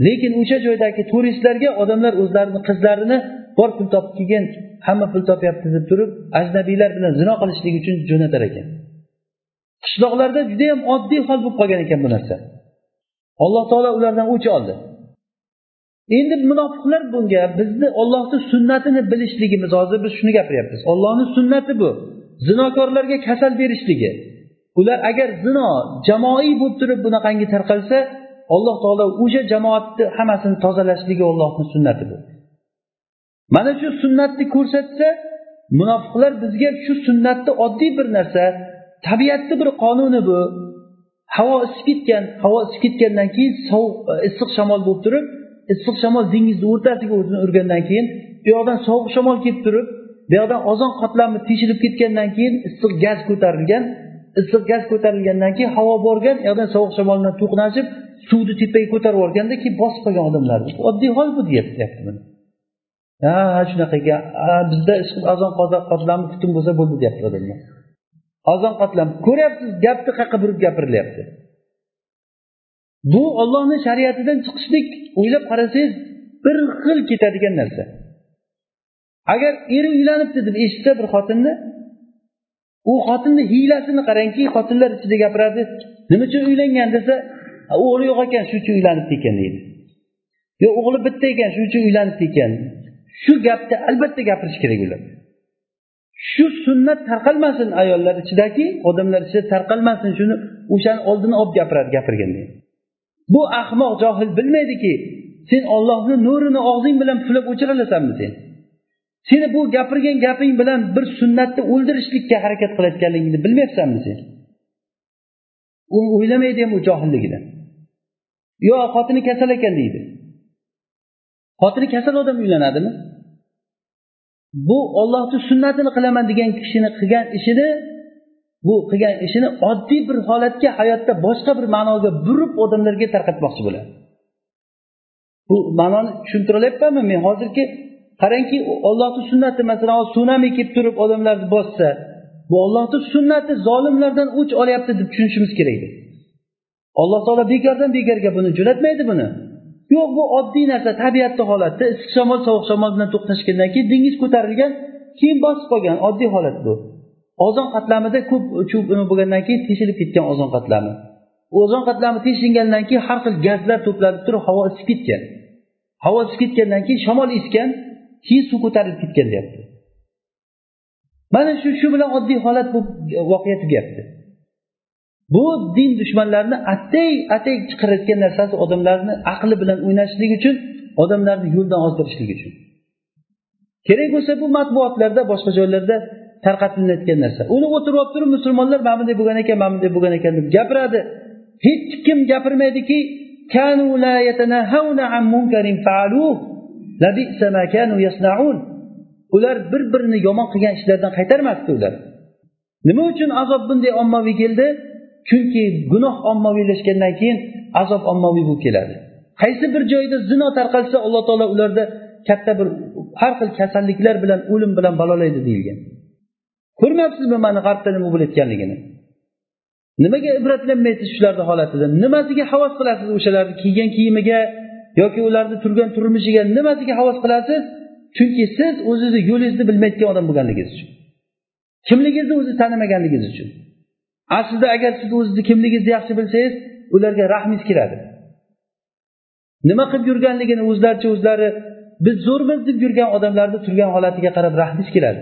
S2: Lekin o'sha joydagi turistlarga odamlar o'zlarini qizlarini bor pul topib kelgin hamma pul topyapti deb turib ajnabiylar bilan zino qilishlik uchun jo'natar ekan. Qishloqlarda judayam oddiy hol bo'lib qolgan ekan bu narsa. Alloh taolo ulardan o'ch oldi. Endi munofiqlar bunga bizni ollohni sunnatini bilishligimiz hozir biz shuni gapiryapmiz. Ollohni sunnati bu. Zinokorlarga kasal berishligi. Ular agar zino jamoiy bo'lib turib bunaqangi tarqalsa alloh taolo o'sha jamoatni hammasini tozalashligi ollohni sunnati bu. Mana shu sunnatni ko'rsatsa munofiqlar bizga shu sunnatni oddiy bir narsa tabiatni bir qonuni bu. Havo isib ketgan havo isib ketgandan keyin sovuq issiq shamol bo'lib turib issiq shamol dengizni o'rtasiga o'zini urgandan keyin bu yoqdan sovuq shamol kelib turib bu yoqdan ozon qoplami teshilib ketgandan keyin issiq gaz ko'tarilgan issiq gaz ko'tarilgandan keyin havo borgan u yoqdan sovuq shamol bilan to'qnashib suvni tepaga ko'tarib yuborganda keyin bosib qolgan odamlarni oddiy hol bu deyapti ha shunaqa ekan bizda ozon qotlamni butun bo'lsa bo'ldi deyapti odamlar. Ozon qotlam. Ko'ryapsiz gapni qayerqa burib gapirilyapti? Bu ollohni shariatidan chiqishlik o'ylab qarasangiz bir xil ketadigan narsa. Agar eri uylanibdi deb eshitsa bir xotinni u xotinni hiylasini qarangki xotinlar ichida gapiradi nima uchun uylangan desa o'g'li yo'q ekan shuning uchun uylanibdi ekan deydi. Yo o'g'li bitta ekan shuning uchun uylanibdi ekan. Shu gapni albatta gapirish kerak ular. Shu sunnat tarqalmasin ayollar ichidagi odamlar ichida tarqalmasin shuni o'shani oldini olib gapiradi gapirganda bu ahmoq johil bilmaydiki sen ollohni nurini og'zing bilan puflab o'chiralasanmi sen? Seni bu gapirgan gaping bilan bir sunnatni o'ldirishlikka harakat qilayotganligingni bilmayapsanmi sen? U o'ylamaydi ham u johilligidan yo xotini kasal ekan deydi. Xotini kasal odam uylanadimi? Bu ollohni sunnatini qilaman degan kishini qilgan ishini bu qilgan ishini oddiy bir holatga hayotda boshqa bir ma'noga burib odamlarga tarqatmoqchi bo'ladi. Bu ma'noni tushuntiryapmanmi? Men hozirgi qarangki ollohni sunnati masalan sunami kelib turib odamlarni bossa bu ollohni sunnati zolimlardan o'ch olyapti deb tushunishimiz kerak edi. Alloh taolo bekordan bekorga buni jo'natmaydi buni. Yo'q bu oddiy narsa tabiatni holati issiq shamol sovuq shamol bilan to'qnashgandan keyin dengiz ko'tarilgan keyin bosib qolgan oddiy holat bu. Ozon qatlamida ko'p bo'lgandan keyin teshilib ketgan ozon qatlami. Ozon qatlami teshilgandan keyin har xil gazlar to'planib turib havo isib ketgan. Havo isib ketgandan keyin shamol esgan keyin suv ko'tarilib ketgan deyapti. Mana shu shu bilan oddiy holat bu voqea tugayapti. Bu din dushmanlarini atay atay chiqarayotgan narsasi odamlarni aqli bilan o'ynashlik uchun odamlarni yo'ldan ozdirishlik uchun. Kerak bo'lsa bu matbuotlarda boshqa joylarda tarqatilayotgan narsa. Uni o'tirib olib turib musulmonlar mana bunday bo'lgan ekan mana bunday bo'lgan ekan deb gapiradi. Hech kim gapirmaydiki ular bir birini yomon qilgan ishlardan qaytarmasdi ular. Nima uchun azob bunday ommaviy keldi? Chunki gunoh ommaviylashgandan keyin azob ommaviy bo'lib keladi. Qaysi bir joyda zino tarqalsa alloh taolo ularda katta bir har xil kasalliklar bilan o'lim bilan balolaydi deyilgan. Ko'rmayapsizmi mana g'arbda nima bo'layotganligini? Nimaga ibratlanmaysiz shularni holatidan nimasiga havas qilasiz o'shalarni kiygan kiyimiga yoki ularni turgan turmushiga nimasiga havas qilasiz? Chunki siz o'zizni yo'lingizni bilmayotgan odam bo'lganligingiz uchun. Kimligingizni o'zi tanimaganligingiz uchun. Aslida agar siz o'zizni kimligingizni yaxshi bilsangiz ularga rahmingiz keladi nima qilib yurganligini o'zlaricha o'zlari biz zo'rmiz deb yurgan odamlarni turgan holatiga qarab rahmingiz keladi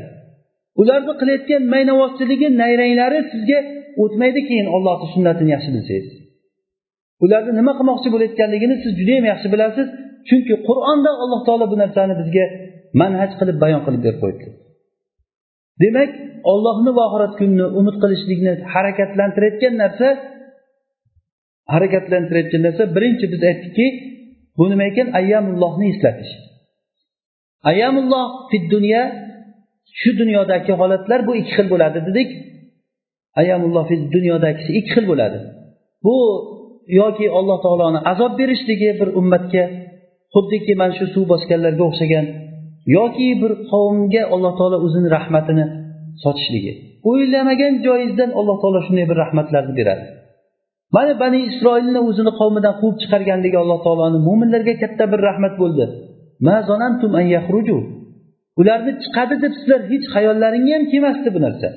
S2: ularni qilayotgan maynavozchiligi nayranglari sizga o'tmaydi keyin ollohni sunnatini yaxshi bilsangiz. Ularni nima qilmoqchi bo'layotganligini siz judayam yaxshi bilasiz chunki qur'onda alloh taolo bu narsani bizga manhaj qilib bayon qilib berib qo'yibdi. Demak ollohni va oxirat kunini umid qilishlikni harakatlantirayotgan narsa harakatlantirayotgan narsa birinchi biz aytdikki bu nima ekan? Ayyamullohni eslatish. Ayyamulloh fid dunyo shu dunyodagi holatlar bu ikki xil bo'ladi dedik. Ayamulloh dunyodagisi ikki xil bo'ladi. Bu yoki alloh taoloni azob berishligi bir ummatga xuddiki mana shu suv bosganlarga o'xshagan yoki bir qavmga alloh taolo o'zini rahmatini sotishligi o'ylamagan joyingizdan alloh taolo shunday bir rahmatlarni beradi. Mana bani isroilni o'zini qavmidan quvib chiqarganligi alloh taoloni mo'minlarga katta bir rahmat bo'ldi. Ularni chiqadi deb sizlar hech xayollaringga ham kelmasdi bu narsa.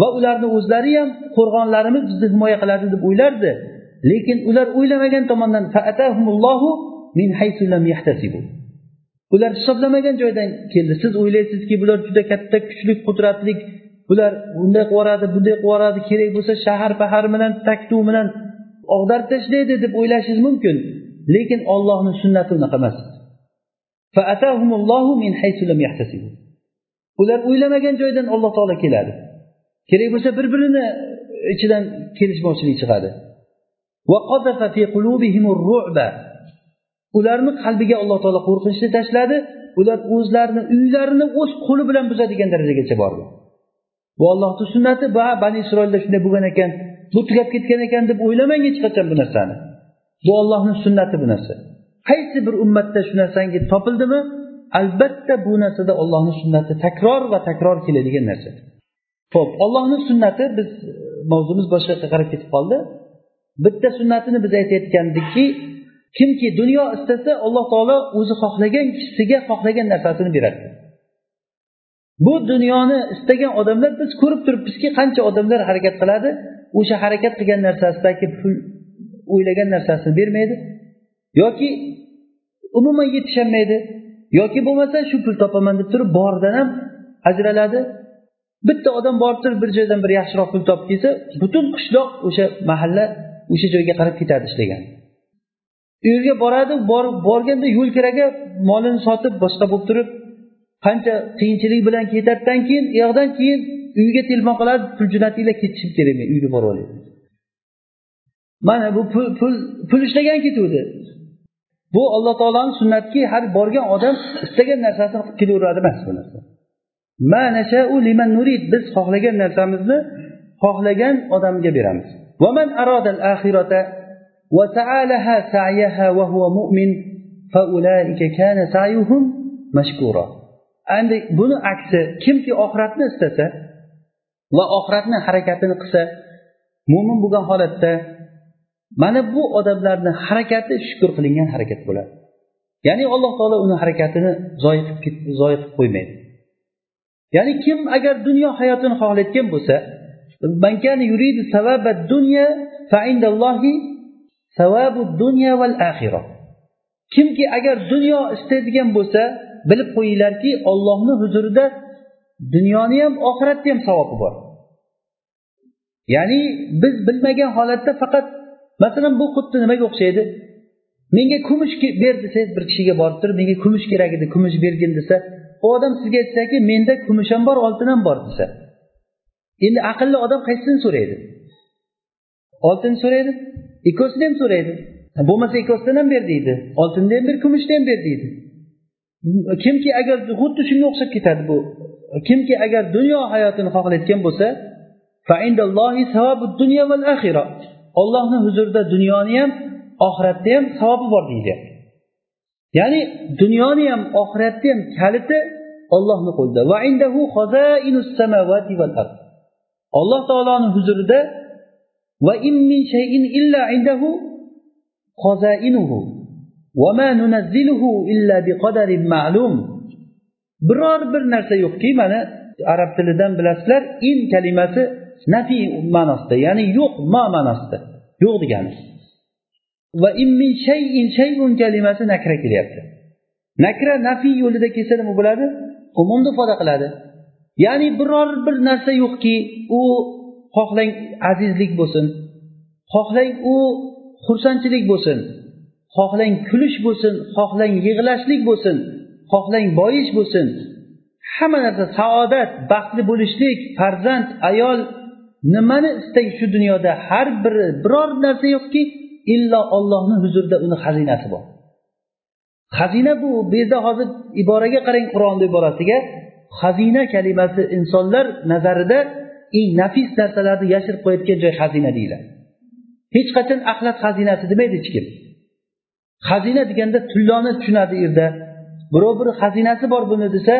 S2: Va ularni o'zlari ham qo'rg'onlarimiz bizni himoya qiladi deb o'ylardi. Lekin ular o'ylamagan tomondan ular hisoblamagan joydan keldi. Siz o'ylaysizki bular juda katta kuchli qudratli bular bunday qilib yuboradi bunday qilib yuboradi kerak bo'lsa shahar pahar bilan taktu bilan og'darib tashlaydi deb o'ylashingiz mumkin. Lekin ollohni sunnati unaqa emas. Ular o'ylamagan joydan alloh taolo keladi. Kerak bo'lsa bir birini ichidan kelishmovchilik chiqadi. ularni qalbiga alloh taolo qo'rqinchni tashladi. Ular o'zlarini uylarini o'z qo'li bilan buzadigan darajagacha bordi. Bu ollohni sunnati va bani isroilda shunday bo'lgan ekan bu tugab ketgan ekan deb o'ylamang hech qachon bu narsani? Bu ollohni sunnati bu narsa. Qaysi bir ummatda shu narsangi topildimi? Albatta bu narsada ollohni sunnati takror va takror keladigan narsa. Ho'p ollohni sunnati biz e, mavzumiz boshqa yoqqa qarab ketib qoldi. Bitta sunnatini biz aytayotgandikki kimki dunyo istasa alloh taolo o'zi xohlagan kishisiga xohlagan narsasini beradi. Bu dunyoni istagan odamlar biz ko'rib turibmizki qancha odamlar harakat qiladi. O'sha harakat qilgan narsasidagi pul o'ylagan narsasini bermaydi. Yoki umuman yetisholmaydi yoki bo'lmasa shu pul topaman deb turib boridan ham ajraladi. Bitta odam borib turib bir joydan bir yaxshiroq pul topib kelsa butun qishloq o'sha mahalla o'sha joyga qarab ketadi ishlagan. U yerga boradi borganda yo'lkiraga molini sotib boshqa bo'lib turib qancha qiyinchilik bilan ketadidan keyin u yoqdan keyin uyiga telefon qiladi pul jo'natinglar ketishim kerak men uyga borib olay mana bu pul pul pul ishlagan ketuvdi. bu alloh taoloni sunnatiki har borgan odam istagan narsasini qilib kelaveradi emas bu narsa biz xohlagan narsamizni xohlagan odamga beramiz ومن أراد الآخرة وسعى لها سعيها وهو مؤمن فأولئك كان سعيهم مشكورا endi buni aksi kimki oxiratni istasa va oxiratni harakatini qilsa mo'min bo'lgan holatda mana bu odamlarni harakati shukur qilingan harakat bo'ladi. Ya'ni alloh taolo uni harakatini zoyi qilib zoyi qilib qo'ymaydi. Ya'ni kim agar dunyo hayotini xohlayotgan bo'lsa kimki agar dunyo istaydigan bo'lsa bilib qo'yinglarki ollohni huzurida dunyoni ham oxiratni ham savobi bor. Ya'ni biz bilmagan holatda faqat masalan bu xuddi nimaga o'xshaydi? Menga kumush ber desangiz bir kishiga borib turib menga kumush kerak edi kumush bergin desa u odam sizga aytsaki menda kumush ham bor oltin ham bor desa. Endi aqlli odam qaysisini so'raydi? Oltinni so'raydi ikkovsini ham so'raydi. Bo'lmasa ikkovsidan ham ber deydi oltinni ham ber kumushni ham ber deydi. Kimki agar xuddi shunga o'xshab ketadi bu kimki agar dunyo hayotini xohlayotgan bo'lsa ollohni huzurida dunyoni ham oxiratda ham savobi bor deyilyapti ya'ni dunyoni ham oxiratni ham kaliti ollohni qo'lida. Alloh taoloni huzurida va in min shayin illa indahu qozainuhu va ma nunazziluhu illa biqadarin ma'lum. Biror bir narsa yo'qki mana arab tilidan bilasizlar in kalimasi nafiy ma'nosida ya'ni yo'q ma ma'nosida. Yo'q degani va in min shayin shayun kalimasi nakra kelyapti. Nakra nafiy yo'lida kelsa nima bo'ladi? Umumni ifoda qiladi. Ya'ni biror bir narsa yo'qki u xohlang azizlik bo'lsin xohlang u xursandchilik bo'lsin xohlang kulish bo'lsin xohlang yig'lashlik bo'lsin xohlang boyish bo'lsin. Hamma narsa saodat baxtli bo'lishlik farzand ayol nimani istagi shu dunyoda har biri biror narsa yo'qki illo ollohni huzurida uni xazinasi bor. Xazina bu. Bu yerda hozir iboraga qarang qur'onni iborasiga xazina kalimasi insonlar nazarida eng nafis narsalarni yashirib qo'yayotgan joy xazina deyiladi. Hech qachon axlat xazinasi demaydi hech kim. Xazina deganda tulloni tushunadi u yerda. Birov bir xazinasi bor buni desa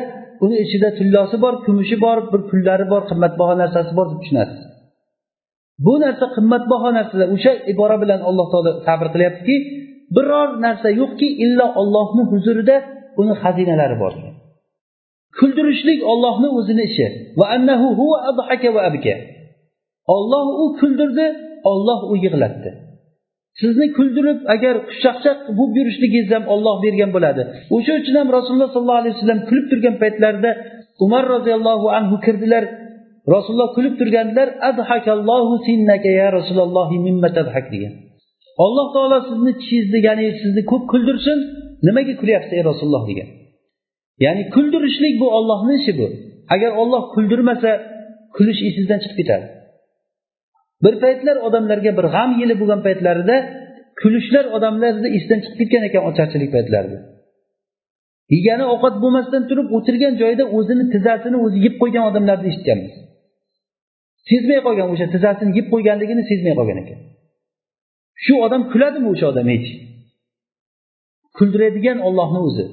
S2: uni ichida tullosi bor kumushi bor bir pullari bor qimmatbaho narsasi bor deb tushunadi. Bu narsa qimmatbaho narsalar. O'sha ibora bilan alloh taolo sabr qilyaptiki biror narsa yo'qki illo ollohni huzurida uni xazinalari bor. Kuldirishlik ollohni o'zini ishi. Olloh u kuldirdi olloh u yig'latdi. Sizni kuldirib agar xushchaqchaq bo'lib yurishligingiz ham olloh bergan bo'ladi. O'sha uchun ham rasululloh sollallohu alayhi vasallam kulib turgan paytlarida umar roziyallohu anhu kirdilar. Rasululloh kulib turgandilar ya rasululloh degan. Alloh taolo sizni tishingizni ya'ni sizni ko'p kuldirsin nimaga kulyapsiz ey rasululloh degan. Ya'ni kuldirishlik bu ollohni ishi bu. Agar olloh kuldirmasa kulish esingizdan chiqib ketadi. Bir paytlar odamlarga bir g'am yili bo'lgan paytlarida kulishlar odamlarni esdan chiqib ketgan ekan ocharchilik paytlarida. Yegani ovqat bo'lmasdan turib o'tirgan joyida o'zini tizzasini o'zi yeb qo'ygan odamlarni eshitganmiz. Sezmay qolgan o'sha tizzasini yeb qo'yganligini sezmay qolgan ekan. Shu odam kuladimi o'sha odam hech? Kuldiradigan ollohni o'zi.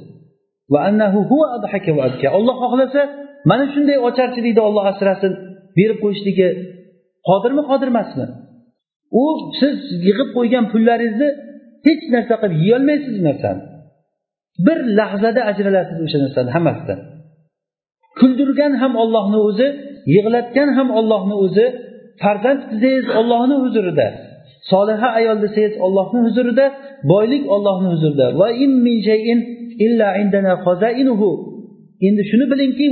S2: Olloh xohlasa mana shunday ocharchilikni olloh asrasin berib qo'yishligi qodirmi qodir emasmi u siz yig'ib qo'ygan pullaringizni hech narsa qilib yeyolmaysiz u narsani. Bir lahzada ajralasiz o'sha narsani hammasidan. Kuldirgan ham ollohni o'zi yig'latgan ham ollohni o'zi farzand desangiz ollohni huzurida soliha ayol desangiz ollohni huzurida boylik ollohni huzurida. Va illa indana endi shuni bilingki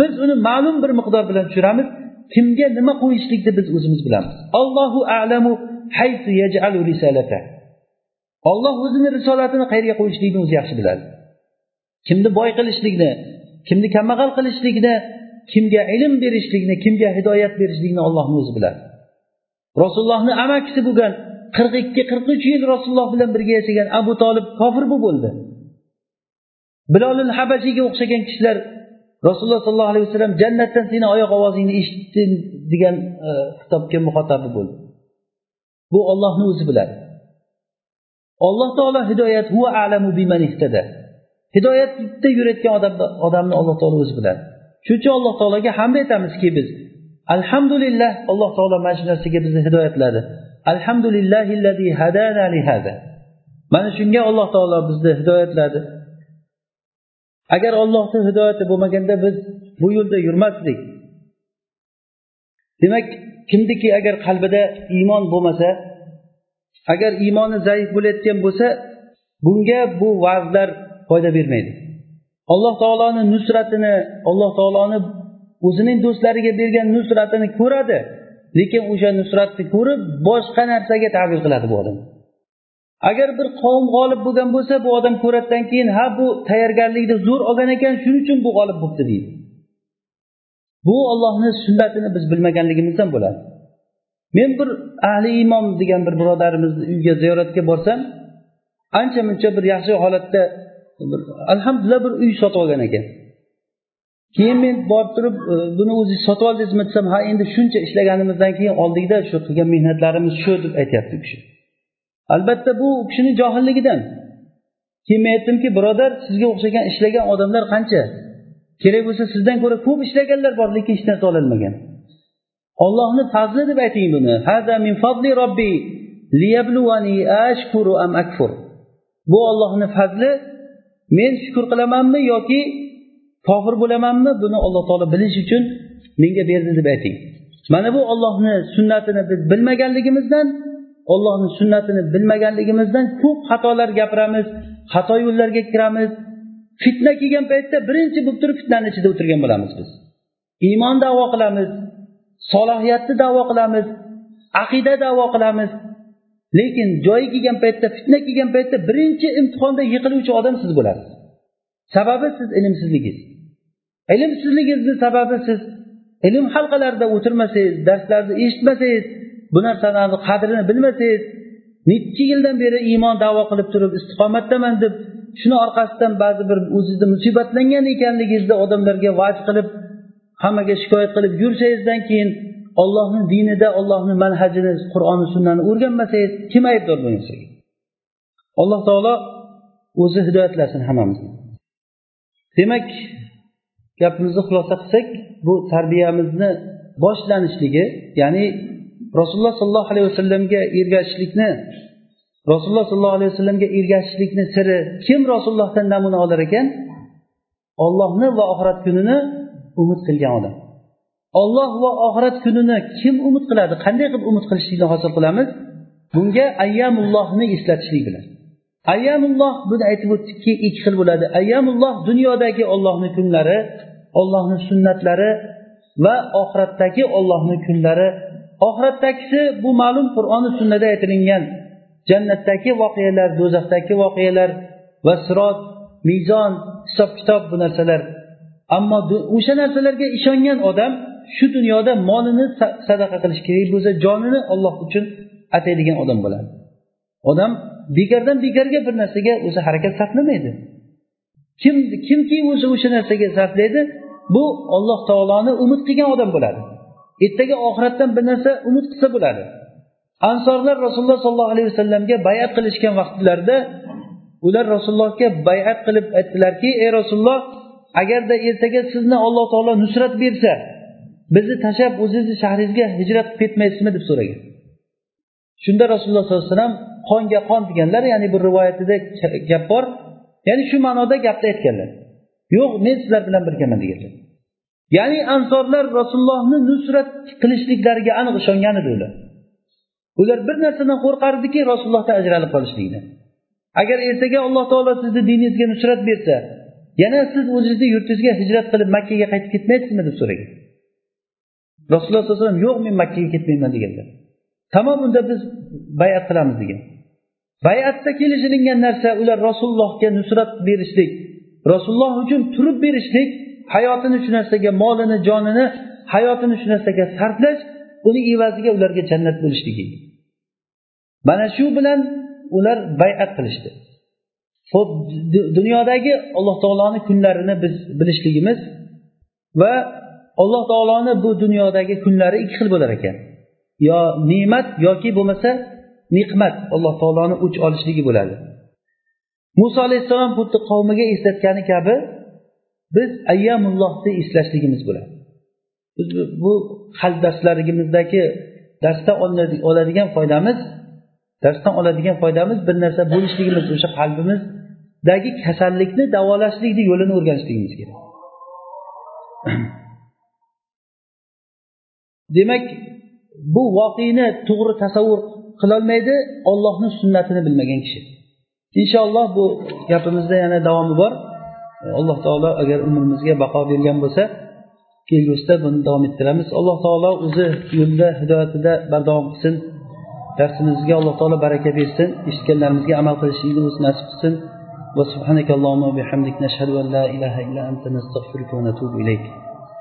S2: biz uni ma'lum bir miqdor bilan tushiramiz. Kimga nima qo'yishlikni biz o'zimiz bilamiz. Allohu alamu haytu yaj'alu risalata. Olloh o'zini risolatini qayerga qo'yishlikni o'zi yaxshi biladi. Kimni boy qilishlikni kimni kambag'al qilishlikni kimga ilm berishlikni kimga hidoyat berishlikni ollohni o'zi biladi. Rasulullohni amakisi bo'lgan qirq ikki qirq uch yil rasululloh bilan birga yashagan abu tolib kofir bo'lib o'ldi. Bilolil habashiyga o'xshagan kishilar rasululloh sollallohu alayhi vasallam jannatdan seni oyoq ovozingni eshitdim degan e, xitobga muhotabi bo'ldi. Bu ollohni o'zi biladi. Alloh taolo hidoyat alamu biman ihtada. Hidoyatda yurayotgan odamni alloh taolo o'zi biladi. Shuning uchun alloh taologa hamd aytamizki biz alhamdulillah alloh taolo mana shu narsaga bizni hidoyatladi. Alhamdulillahillazi hadana li hada mana shunga alloh taolo bizni hidoyatladi. Agar ollohni hidoyati bo'lmaganda biz bu yo'lda yurmasdik. Demak kimniki agar qalbida iymon bo'lmasa agar iymoni zaif bo'layotgan bo'lsa bunga bu va'zlar foyda bermaydi. Alloh taoloni nusratini alloh taoloni o'zining do'stlariga bergan nusratini ko'radi lekin o'sha nusratni ko'rib boshqa narsaga tavil qiladi bu odam. Agar bir qavm g'olib bo'lgan bo'lsa bu odam ko'radidan keyin ha bu tayyorgarlikni zo'r olgan ekan shuning uchun bu g'olib bo'libdi deydi. Bu ollohni sunnatini biz bilmaganligimizdan bo'ladi. Men bir ahli imom degan bir birodarimizni uyiga ziyoratga borsam ancha muncha bir yaxshi holatda alhamdulillah bir uy sotib olgan ekan. Keyin men borib turib e, buni o'zingiz sotib oldingizmi desam ha endi shuncha ishlaganimizdan keyin oldikda shu qilgan mehnatlarimiz shu deb aytyapti u kishi. Albatta bu u kishini johilligidan. Keyin men aytdimki birodar sizga o'xshagan ishlagan odamlar qancha? Kerak bo'lsa sizdan ko'ra ko'p ishlaganlar bor lekin hech narsa ololmagan. Ollohni fazli deb ayting buni. Hada min fadli robbi liyabluwani ashkuru am akfur. Bu ollohni fazli men shukur qilamanmi yoki kofir bo'lamanmi buni alloh taolo bilish uchun menga berdi deb ayting. Mana bu ollohni sunnatini biz bilmaganligimizdan ollohni sunnatini bilmaganligimizdan ko'p xatolar gapiramiz xato yo'llarga kiramiz. Fitna kelgan paytda birinchi bo'lib turib fitnani ichida o'tirgan bo'lamiz biz. Iymon davo qilamiz solohiyatni davo qilamiz aqida davo qilamiz. Lekin joyi kelgan paytda fitna kelgan paytda birinchi imtihonda yiqiluvchi odam siz bo'lasiz. Sababi siz ilmsizligingiz. Ilmsizligingizni sababi siz ilm halqalarida o'tirmasangiz darslarni eshitmasangiz bu narsalarni qadrini bilmasangiz nechi yildan beri iymon davo qilib turib istiqomatdaman deb shuni orqasidan ba'zi bir o'zizni musibatlangan ekanligingizni odamlarga vaj qilib hammaga shikoyat qilib yursangizdan keyin ollohni dinida ollohni manhajini qur'oni sunnani o'rganmasangiz kim aybdor bu alloh taolo o'zi hidoyatlasin hammamizni. Demak gapimizni xulosa qilsak bu tarbiyamizni boshlanishligi ya'ni rasululloh sollallohu alayhi vasallamga ergashishlikni rasululloh sollallohu alayhi vasallamga ergashishlikni siri kim rasulullohdan namuna olar ekan? Ollohni va oxirat kunini umid qilgan odam. Olloh va oxirat kunini kim umid qiladi qanday qilib umid qilishlikni hosil qilamiz? Bunga ayyamullohni eslatishlik bilan. Ayyamulloh buni aytib o'tdikki ikki xil bo'ladi. Ayyamulloh dunyodagi ollohni kunlari ollohni sunnatlari va oxiratdagi ollohni kunlari. Oxiratdagisi bu ma'lum qur'oni sunnada aytilingan jannatdagi voqealar do'zaxdagi voqealar va sirot mezon hisob kitob bu narsalar. Ammo o'sha narsalarga ishongan odam shu dunyoda molini sadaqa qilish kerak bo'lsa jonini olloh uchun ataydigan odam bo'ladi. Odam bekordan bekorga bir narsaga o'zi harakat sarflamaydi. Kim kimki o'zi o'sha narsaga sarflaydi bu olloh taoloni umid qilgan odam bo'ladi. Ertaga oxiratdan bir narsa umid qilsa bo'ladi. Ansorlar rasululloh sollallohu alayhi vasallamga bayat qilishgan vaqtlarida ular rasulullohga bayat qilib aytdilarki ey rasululloh agarda ertaga sizni alloh taolo nusrat bersa bizni tashlab o'zizni shahringizga hijrat qilib ketmaysizmi deb so'ragan shunda rasululloh sollallohu alayhi vasallam qonga qon deganlar ya'ni bir rivoyatida gap bor ya'ni shu ma'noda gapni aytganlar. Yo'q men sizlar bilan birgaman deganlar. Ya'ni ansorlar rasulullohni nusrat qilishliklariga aniq ishongan edi ular. Ular bir narsadan qo'rqardiki rasulullohdan ajralib qolishlikdan agar ertaga alloh taolo sizni diningizga nusrat bersa yana siz o'zingizni yurtingizga hijrat qilib makkaga qaytib ketmaysizmi deb so'ragan rasululloh sallallohu alayhi vasallam yo'q men makkaga ketmayman deganlar. Tamom unda biz bayat qilamiz degan. Bayatda kelishilingan narsa ular rasulullohga nusrat berishlik rasululloh uchun turib berishlik hayotini shu narsaga molini jonini hayotini shu narsaga sarflash uni evaziga ularga jannat bo'lishligi mana shu bilan ular bayat qilishdi. Ho'p dunyodagi alloh taoloni kunlarini biz bilishligimiz va alloh taoloni bu dunyodagi kunlari ikki xil bo'lar ekan. Yo ne'mat yoki bo'lmasa ne'mat alloh taoloni o'ch olishligi bo'ladi. Muso alayhissalom xuddi qavmiga eslatgani kabi biz ayyamullohni eslashligimiz bo'ladi. Biz bu qalb darslarimizdagi darsdan oladigan foydamiz darsdan oladigan foydamiz bir narsa bo'lishligimiz o'sha qalbimizdagi kasallikni davolashlikni yo'lini o'rganishligimiz kerak. demak bu voqeni to'g'ri tasavvur qilolmaydi ollohni sunnatini bilmagan kishi inshaalloh bu gapimizda yana davomi bor alloh taolo agar umrimizga baqo bergan bo'lsa kelgusida buni davom ettiramiz alloh taolo o'zi yo'lida hidoyatida bardavom qilsin darsimizga alloh taolo baraka bersin eshitganlarimizga amal qilishlikni o'zi nasib qilsin وسبحانك اللهم وبحمدك نشهد أن لا إله إلا أنت نستغفرك ونتوب إليك